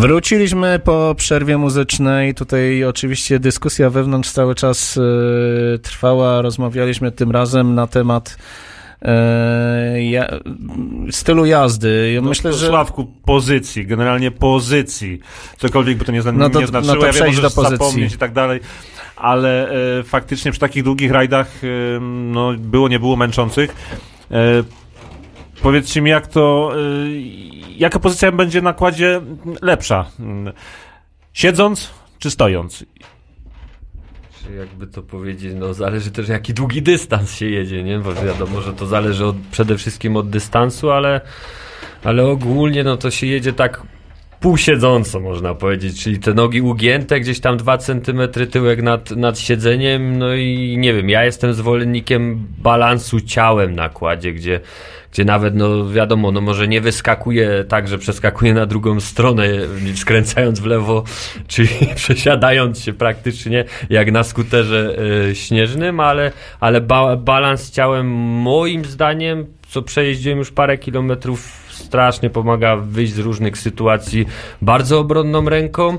Wróciliśmy po przerwie muzycznej. Tutaj oczywiście dyskusja wewnątrz cały czas e, trwała. Rozmawialiśmy tym razem na temat e, ja, stylu jazdy. Ja No, myślę, że Sławku, pozycji, generalnie pozycji. Cokolwiek by to nie, zna, No to- nie znaczyło, no to ja wiem, do pozycji. zapomnieć i tak dalej, ale e, faktycznie przy takich długich rajdach e, no, było, nie było męczących. Powiedzcie mi, jak to, e, jaka pozycja będzie na kładzie lepsza? Siedząc czy stojąc? Jakby to powiedzieć, no zależy też jaki długi dystans się jedzie, nie? Bo wiadomo, że to zależy od, przede wszystkim od dystansu, ale, ale ogólnie no to się jedzie tak półsiedząco można powiedzieć, czyli te nogi ugięte, gdzieś tam 2 cm tyłek nad, nad siedzeniem, no i nie wiem, ja jestem zwolennikiem balansu ciałem na kładzie, gdzie, gdzie nawet, no wiadomo, no może nie wyskakuje tak, że przeskakuje na drugą stronę, skręcając w lewo, czyli przesiadając się praktycznie jak na skuterze e, śnieżnym, ale, ale ba balans ciałem moim zdaniem, co przejeździłem już parę kilometrów, strasznie pomaga wyjść z różnych sytuacji bardzo obronną ręką.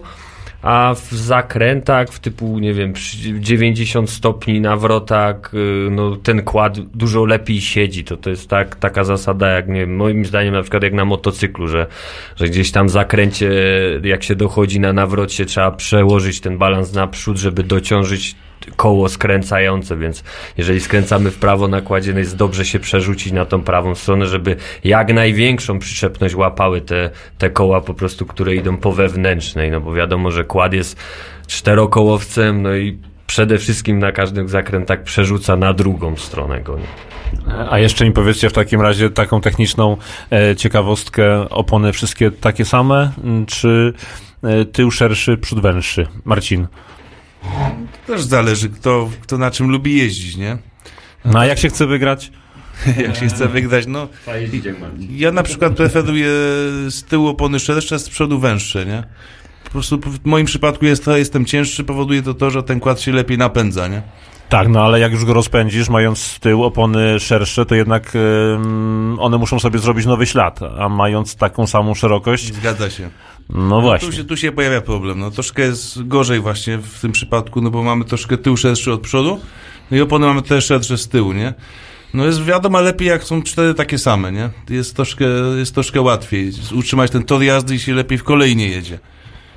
A w zakrętach, w typu, nie wiem, przy 90 stopni nawrotak, y, no ten kład dużo lepiej siedzi. To, to jest tak, taka zasada, jak nie moim zdaniem na przykład jak na motocyklu, że, że gdzieś tam w zakręcie, jak się dochodzi na nawrocie, trzeba przełożyć ten balans naprzód, żeby dociążyć koło skręcające, więc jeżeli skręcamy w prawo na kładzie, no jest dobrze się przerzucić na tą prawą stronę, żeby jak największą przyczepność łapały te, te koła po prostu, które idą po wewnętrznej, no bo wiadomo, że kład jest czterokołowcem, no i przede wszystkim na każdym zakrętach przerzuca na drugą stronę go. A jeszcze mi powiedzcie w takim razie taką techniczną e, ciekawostkę, opony wszystkie takie same, m, czy e, tył szerszy, przód węższy? Marcin. Też zależy, kto, kto na czym lubi jeździć, nie? No a jak się chce wygrać? jak się chce wygrać, no. Ja na przykład preferuję z tyłu opony szersze, z przodu węższe, nie? Po prostu w moim przypadku jest to, jestem cięższy, powoduje to to, że ten kład się lepiej napędza, nie? Tak, no ale jak już go rozpędzisz, mając z tyłu opony szersze, to jednak ym, one muszą sobie zrobić nowy ślad, a mając taką samą szerokość... Zgadza się. No właśnie. Tu się, tu się pojawia problem. No, troszkę jest gorzej właśnie w tym przypadku, no bo mamy troszkę tył szerszy od przodu, no i opony mamy też szersze z tyłu, nie? No jest wiadomo lepiej, jak są cztery takie same, nie? Jest troszkę, jest troszkę łatwiej utrzymać ten tor jazdy i się lepiej w kolei nie jedzie.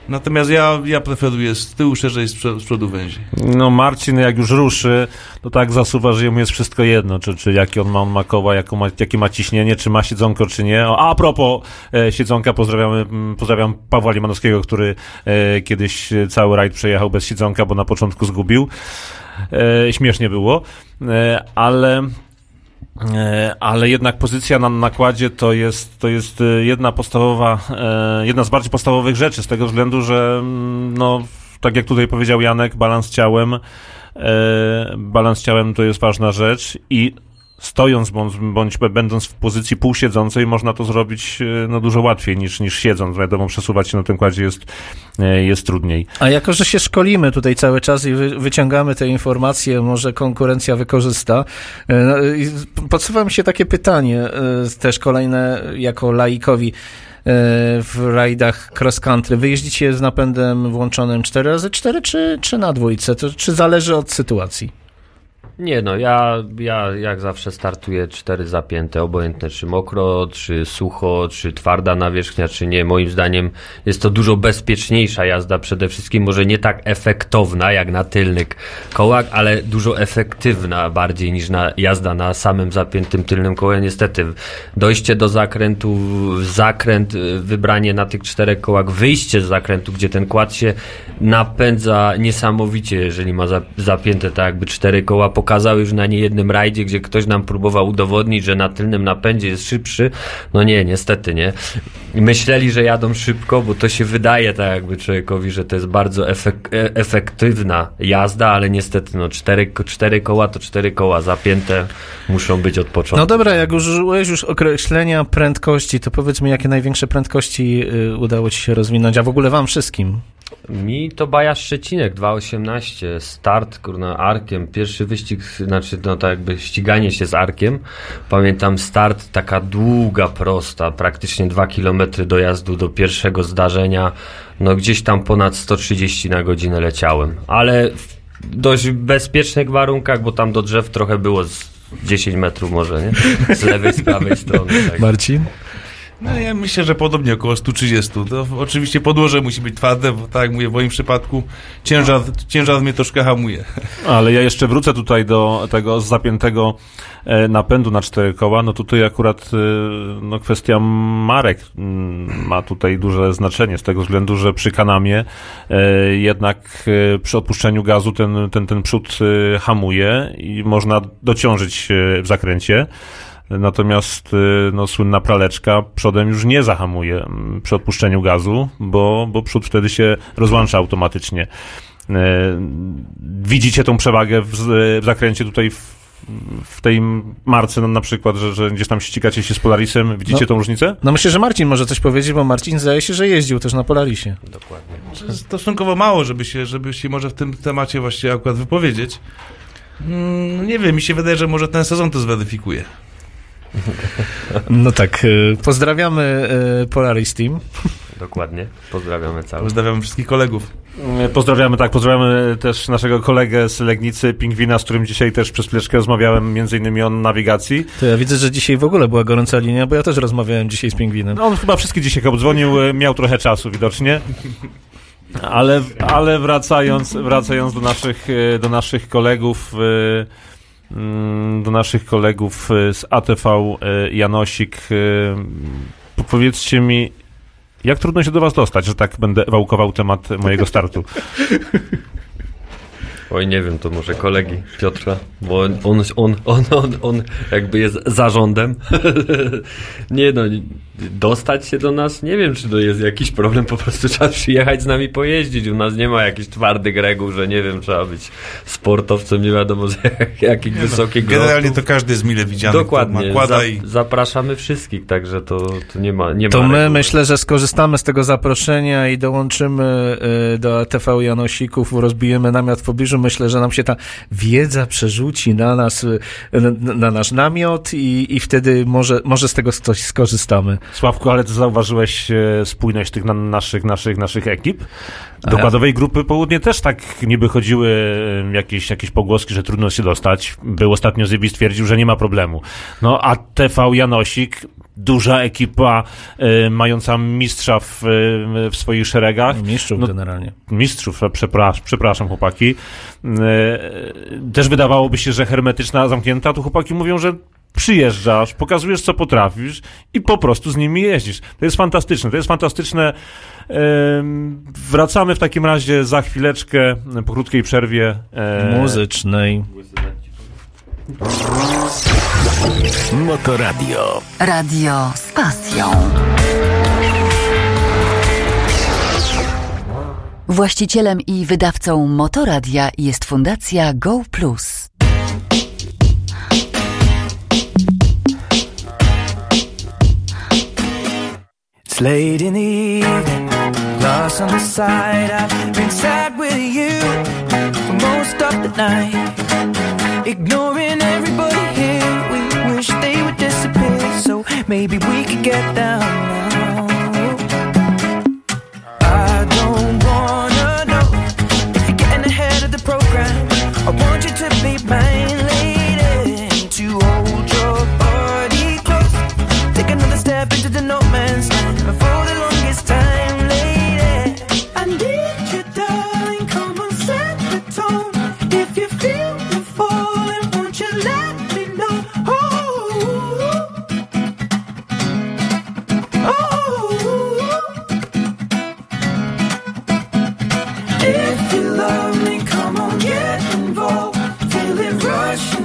Natomiast ja, ja preferuję z tyłu szerzej, z przo- z przodu węziej. No Marcin jak już ruszy, to tak zasuwa, że jemu jest wszystko jedno, czy, czy jaki on ma, on ma koła, jaką ma, jakie ma ciśnienie, czy ma siedzonko, czy nie. A propos e, siedzonka, pozdrawiamy, mm, pozdrawiam Pawła Limanowskiego, który e, kiedyś cały rajd przejechał bez siedzonka, bo na początku zgubił. E, śmiesznie było, e, ale ale jednak pozycja na nakładzie to jest, to jest e, jedna podstawowa, e, jedna z bardziej podstawowych rzeczy, z tego względu, że mm, no, tak jak tutaj powiedział Janek, balans ciałem, e, balans ciałem to jest ważna rzecz i stojąc bądź, bądź będąc w pozycji półsiedzącej można to zrobić e, no, dużo łatwiej niż, niż siedząc. Wiadomo, przesuwać się na tym kładzie jest, e, jest trudniej. A jako, że się szkolimy tutaj cały czas i wy, wyciągamy te informacje, może konkurencja wykorzysta, e, no, podsuwa mi się takie pytanie, też kolejne jako laikowi w rajdach cross country. Wy jeździcie z napędem włączonym 4x4 czy, czy na dwójce? To, czy zależy od sytuacji? Nie no, ja, ja jak zawsze startuję cztery zapięte, obojętne czy mokro, czy sucho, czy twarda nawierzchnia, czy nie. Moim zdaniem jest to dużo bezpieczniejsza jazda, przede wszystkim może nie tak efektowna jak na tylnych kołach, ale dużo efektywna bardziej niż na jazda na samym zapiętym tylnym kołem. Niestety dojście do zakrętu, zakręt, y, wybranie na tych czterech kołach, wyjście z zakrętu, gdzie ten kład się napędza niesamowicie, jeżeli ma za, zapięte tak jakby cztery koła. Pokazał już na niejednym rajdzie, gdzie ktoś nam próbował udowodnić, że na tylnym napędzie jest szybszy. No nie, niestety nie. Myśleli, że jadą szybko, bo to się wydaje tak jakby człowiekowi, że to jest bardzo efek- e- efektywna jazda, ale niestety no cztery, cztery koła to cztery koła zapięte muszą być od początku. No dobra, jak użyłeś już określenia prędkości, to powiedz mi, jakie największe prędkości y, udało ci się rozwinąć, a w ogóle wam wszystkim? Mi to Baja Szczecinek 2.18, start kurna arkiem, pierwszy wyścig, znaczy no tak jakby ściganie się z arkiem. Pamiętam start, taka długa, prosta, praktycznie 2 km dojazdu do pierwszego zdarzenia. No gdzieś tam ponad 130 na godzinę leciałem, ale w dość bezpiecznych warunkach, bo tam do drzew trochę było z 10 metrów może, nie? Z lewej, z prawej strony. Tak. Marcin? No ja myślę, że podobnie około 130. To oczywiście podłoże musi być twarde, bo tak jak mówię, w moim przypadku ciężar, ciężar mnie troszkę hamuje. Ale ja jeszcze wrócę tutaj do tego zapiętego e, napędu na cztery koła. No tutaj akurat e, no, kwestia marek mm, ma tutaj duże znaczenie z tego względu, że przy kanamie e, jednak przy odpuszczeniu gazu ten, ten, ten przód hamuje i można dociążyć w zakręcie. Natomiast y, no, słynna praleczka przodem już nie zahamuje mm, przy odpuszczeniu gazu, bo, bo przód wtedy się rozłącza automatycznie. E, Widzicie tą przewagę w, w zakręcie tutaj w, w tej marce no, na przykład, że, że gdzieś tam ścigacie się z Polarisem. Widzicie No. tą różnicę? No myślę, że Marcin może coś powiedzieć, bo Marcin zdaje się, że jeździł też na Polarisie. Dokładnie. Stosunkowo mało, żeby się, żeby się może w tym temacie właśnie akurat wypowiedzieć. Mm, nie wiem, mi się wydaje, że może ten sezon to zweryfikuje. No tak, y, pozdrawiamy y, Polaris Team. Dokładnie. Pozdrawiamy cały. Pozdrawiam wszystkich kolegów. E, Pozdrawiamy, tak, pozdrawiamy też naszego kolegę z Legnicy, Pingwina, z którym dzisiaj też przez chwileczkę rozmawiałem, między innymi o nawigacji. To ja widzę, że dzisiaj w ogóle była gorąca linia, bo ja też rozmawiałem dzisiaj z Pingwinem. No, on chyba wszystkie dzisiaj obdzwonił, e, miał trochę czasu widocznie. Ale, ale wracając, wracając do naszych, e, do naszych kolegów, e, mm, do naszych kolegów e, z ATV e, Janosik, po- powiedzcie mi, jak trudno się do was dostać, że tak będę wałkował temat mojego startu? Oj, nie wiem, to może kolegi Piotra, bo on, on, on, on, on, on jakby jest zarządem. nie no, dostać się do nas, nie wiem, czy to jest jakiś problem, po prostu trzeba przyjechać z nami pojeździć. U nas nie ma jakichś twardych reguł, że nie wiem, trzeba być sportowcem, nie wiadomo z jak- jakich wysokich Generalnie grotów. to każdy jest mile widziany. Dokładnie, Ma kłada za, i... zapraszamy wszystkich, także to, to nie ma nie To ma my reguły. myślę, że skorzystamy z tego zaproszenia i dołączymy y, do ATV Janosików, rozbijemy namiot w pobliżu. Myślę, że nam się ta wiedza przerzuci na nas, na, na nasz namiot i, i wtedy może, może z tego coś skorzystamy. Sławku, ale ty zauważyłeś e, spójność tych na, naszych, naszych, naszych ekip? Do A ja- kładowej grupy południe też tak niby chodziły e, jakieś, jakieś pogłoski, że trudno się dostać. Był ostatnio Zybi stwierdził, że nie ma problemu. No a TV Janosik, duża ekipa e, mająca mistrza w, e, w swoich szeregach. Mistrzów No, generalnie. Mistrzów, przepraszam, przepraszam chłopaki. E, Też wydawałoby się, że hermetyczna, zamknięta, tu chłopaki mówią, że przyjeżdżasz, pokazujesz co potrafisz i po prostu z nimi jeździsz. To jest fantastyczne, to jest fantastyczne. Wracamy w takim razie za chwileczkę, po krótkiej przerwie. e, Muzycznej. Motoradio. Radio z pasją. Właścicielem i wydawcą Motoradia jest Fundacja Go Plus. It's late in the evening, lost on the side. I've been sad with you for most of the night. Ignoring maybe we could get down now.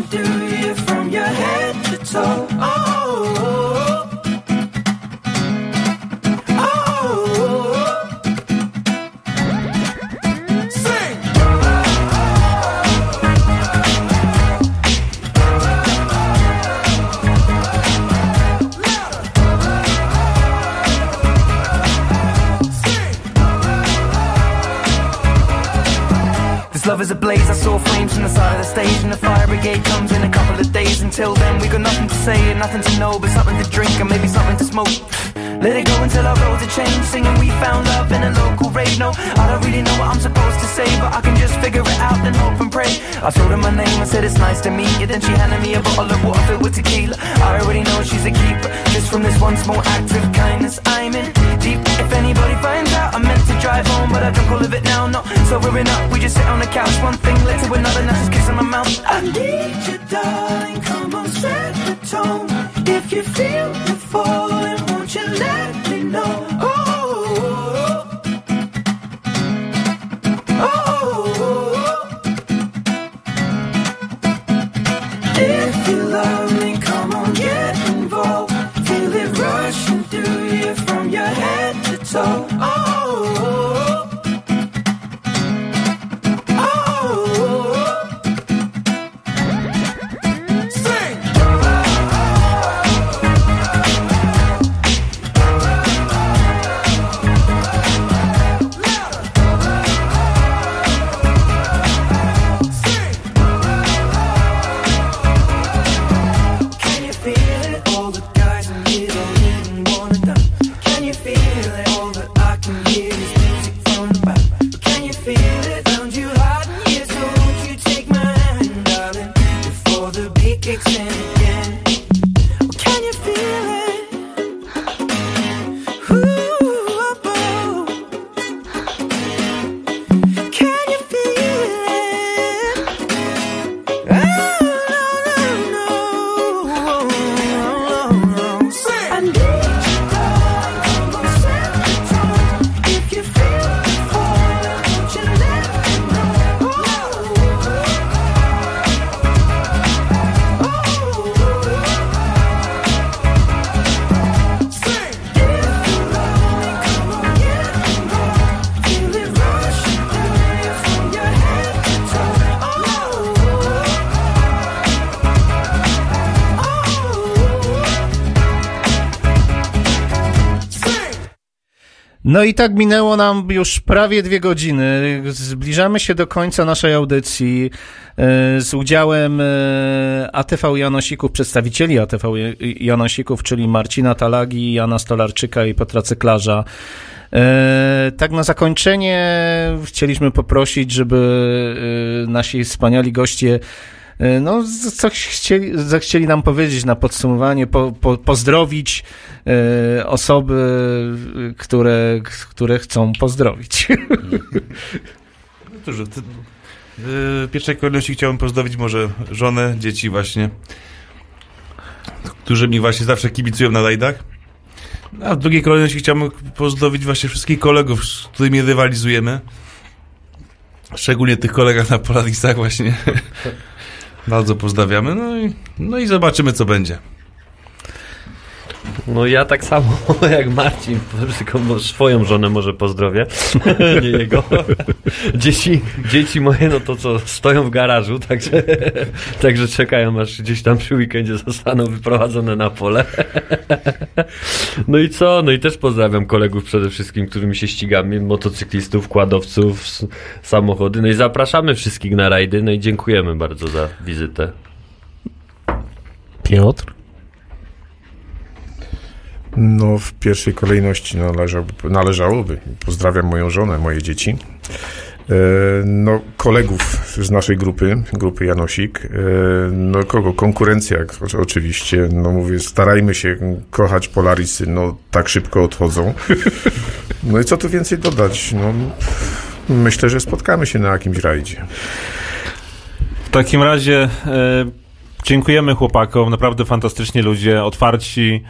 Through you from your head to toe. This love is a blaze, I saw flames from the side of the stage And the fire brigade comes in a couple of days. Until then we got nothing to say and nothing to know But something to drink and maybe something to smoke. Let it go until our roads are changed Singing we found love in a local rave. No, I don't really know what I'm supposed to say But I can just figure it out then hope and pray. I told her my name, I said it's nice to meet you. Then she handed me a bottle of water filled with tequila. I already know she's a keeper Just from this one small act of kindness. I'm deep If anybody finds out I meant to drive home But I drunk all of it now, not sobering up We just sit on the couch, one thing led to another Now she's kissing my mouth. I need you darling, come on set the tone. If you feel the falling, won't you let me know? Oh, oh, oh. If you love No i tak minęło nam już prawie dwie godziny. Zbliżamy się do końca naszej audycji e, z udziałem e, ATV Janosików, przedstawicieli ATV Janosików, czyli Marcina Talagi, Jana Stolarczyka i Piotra Cyklarza. E, Tak na zakończenie chcieliśmy poprosić, żeby nasi wspaniali goście no, z- coś chcieli, zechcieli nam powiedzieć na podsumowanie, po, po, pozdrowić e, osoby, e, które, które chcą pozdrowić. No że ty, w pierwszej kolejności chciałbym pozdrowić może żonę, dzieci właśnie, którzy mi właśnie zawsze kibicują na rajdach. A w drugiej kolejności chciałbym pozdrowić właśnie wszystkich kolegów, z którymi rywalizujemy. Szczególnie tych kolegach na Polarisach właśnie. Bardzo pozdrawiamy, no i, no i zobaczymy, co będzie. No ja tak samo jak Marcin, tylko swoją żonę może pozdrowię, nie jego. Dzieci, dzieci moje, no to co, stoją w garażu, także, także czekają aż gdzieś tam przy weekendzie zostaną wyprowadzone na pole. No i co? No i też pozdrawiam kolegów przede wszystkim, którymi się ścigamy, motocyklistów, kładowców, samochody. No i zapraszamy wszystkich na rajdy, no i dziękujemy bardzo za wizytę. Piotr? No, w pierwszej kolejności należałoby, należałoby. Pozdrawiam moją żonę, moje dzieci. E, No, kolegów z naszej grupy, grupy Janosik. E, No, kogo? Konkurencja, oczywiście. No, mówię, starajmy się kochać Polarisy, no, tak szybko odchodzą. No i co tu więcej dodać? No, myślę, że spotkamy się na jakimś rajdzie. W takim razie e, dziękujemy chłopakom, naprawdę fantastyczni ludzie, otwarci,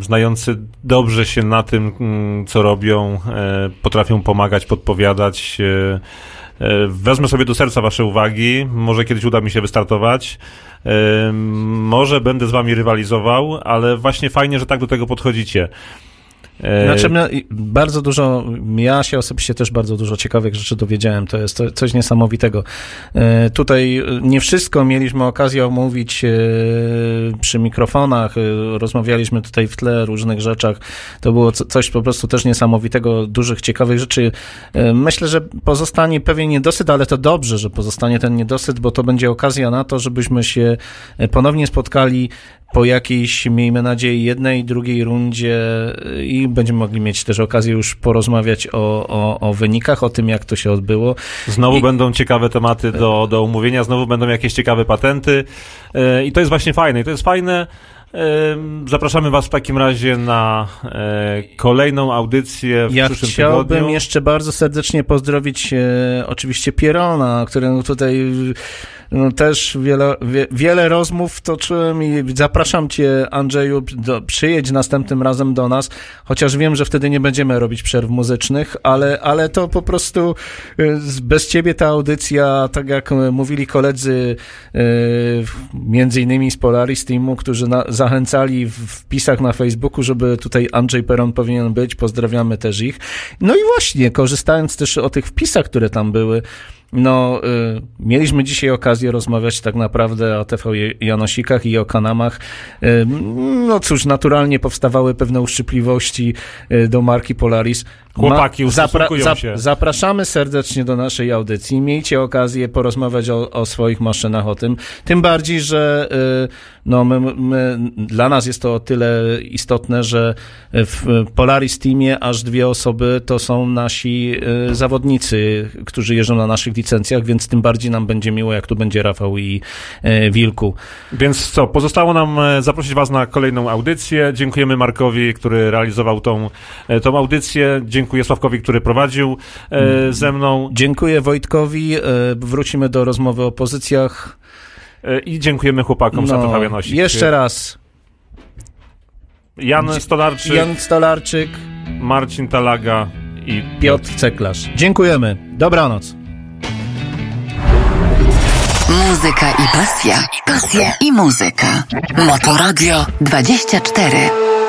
znający dobrze się na tym, mm, co robią, e, potrafią pomagać, podpowiadać. E, e, wezmę sobie do serca wasze uwagi, może kiedyś uda mi się wystartować. Może będę z wami rywalizował, ale właśnie fajnie, że tak do tego podchodzicie. E, Znaczy, bardzo dużo, ja się osobiście też bardzo dużo ciekawych rzeczy dowiedziałem. To jest coś niesamowitego. E, tutaj e, nie wszystko mieliśmy okazję omówić przy mikrofonach, rozmawialiśmy tutaj w tle różnych rzeczach. To było co, coś po prostu też niesamowitego, dużych, ciekawych rzeczy. Myślę, że pozostanie pewien niedosyt, ale to dobrze, że pozostanie ten niedosyt, bo to będzie okazja na to, żebyśmy się ponownie spotkali po jakiejś, miejmy nadzieję, jednej, drugiej rundzie y, i będziemy mogli mieć też okazję już porozmawiać o, o, o wynikach, o tym, jak to się odbyło. Znowu I- będą ciekawe tematy do, do omówienia, znowu będą jakieś ciekawe patenty e, i to jest właśnie fajne. I to jest fajne. Zapraszamy Was w takim razie na e, kolejną audycję w Ja przyszłym chciałbym tygodniu. jeszcze bardzo serdecznie pozdrowić oczywiście Pierona, któremu tutaj też wiele, wie, wiele rozmów toczyłem i zapraszam Cię, Andrzeju, do, przyjedź następnym razem do nas, chociaż wiem, że wtedy nie będziemy robić przerw muzycznych, ale, ale to po prostu z- bez Ciebie ta audycja, tak jak e, mówili koledzy, e, między innymi z Polaris Teamu, którzy na, zachęcali w wpisach na Facebooku, żeby tutaj Andrzej Peron powinien być, pozdrawiamy też ich. No i właśnie, korzystając też o tych wpisach, które tam były, no, y, mieliśmy dzisiaj okazję rozmawiać tak naprawdę o TV Janosikach i o Kanamach. Y, no cóż, naturalnie powstawały pewne uszczypliwości y, do marki Polaris. Chłopaki ustosunkują się. Zapraszamy serdecznie do naszej audycji. Miejcie okazję porozmawiać o, o swoich maszynach, o tym. Tym bardziej, że y, no, my, my, dla nas jest to o tyle istotne, że w Polaris Teamie aż dwie osoby to są nasi y, zawodnicy, którzy jeżdżą na naszych licencjach, więc tym bardziej nam będzie miło, jak tu będzie Rafał i y, Wilku. Więc co, pozostało nam e, zaprosić Was na kolejną audycję. Dziękujemy Markowi, który realizował tą, e, tą audycję. Dziękuję Sławkowi, który prowadził e, ze mną. Dziękuję Wojtkowi. Wrócimy do rozmowy o pozycjach. E, I dziękujemy chłopakom za TV Janosik. No, jeszcze raz. Jan Stolarczyk, Jan Stolarczyk, Marcin Talaga i Piotr Ceklarz. Dziękujemy. Dobranoc. Muzyka i pasja. Pasja i muzyka. Motoradio 24.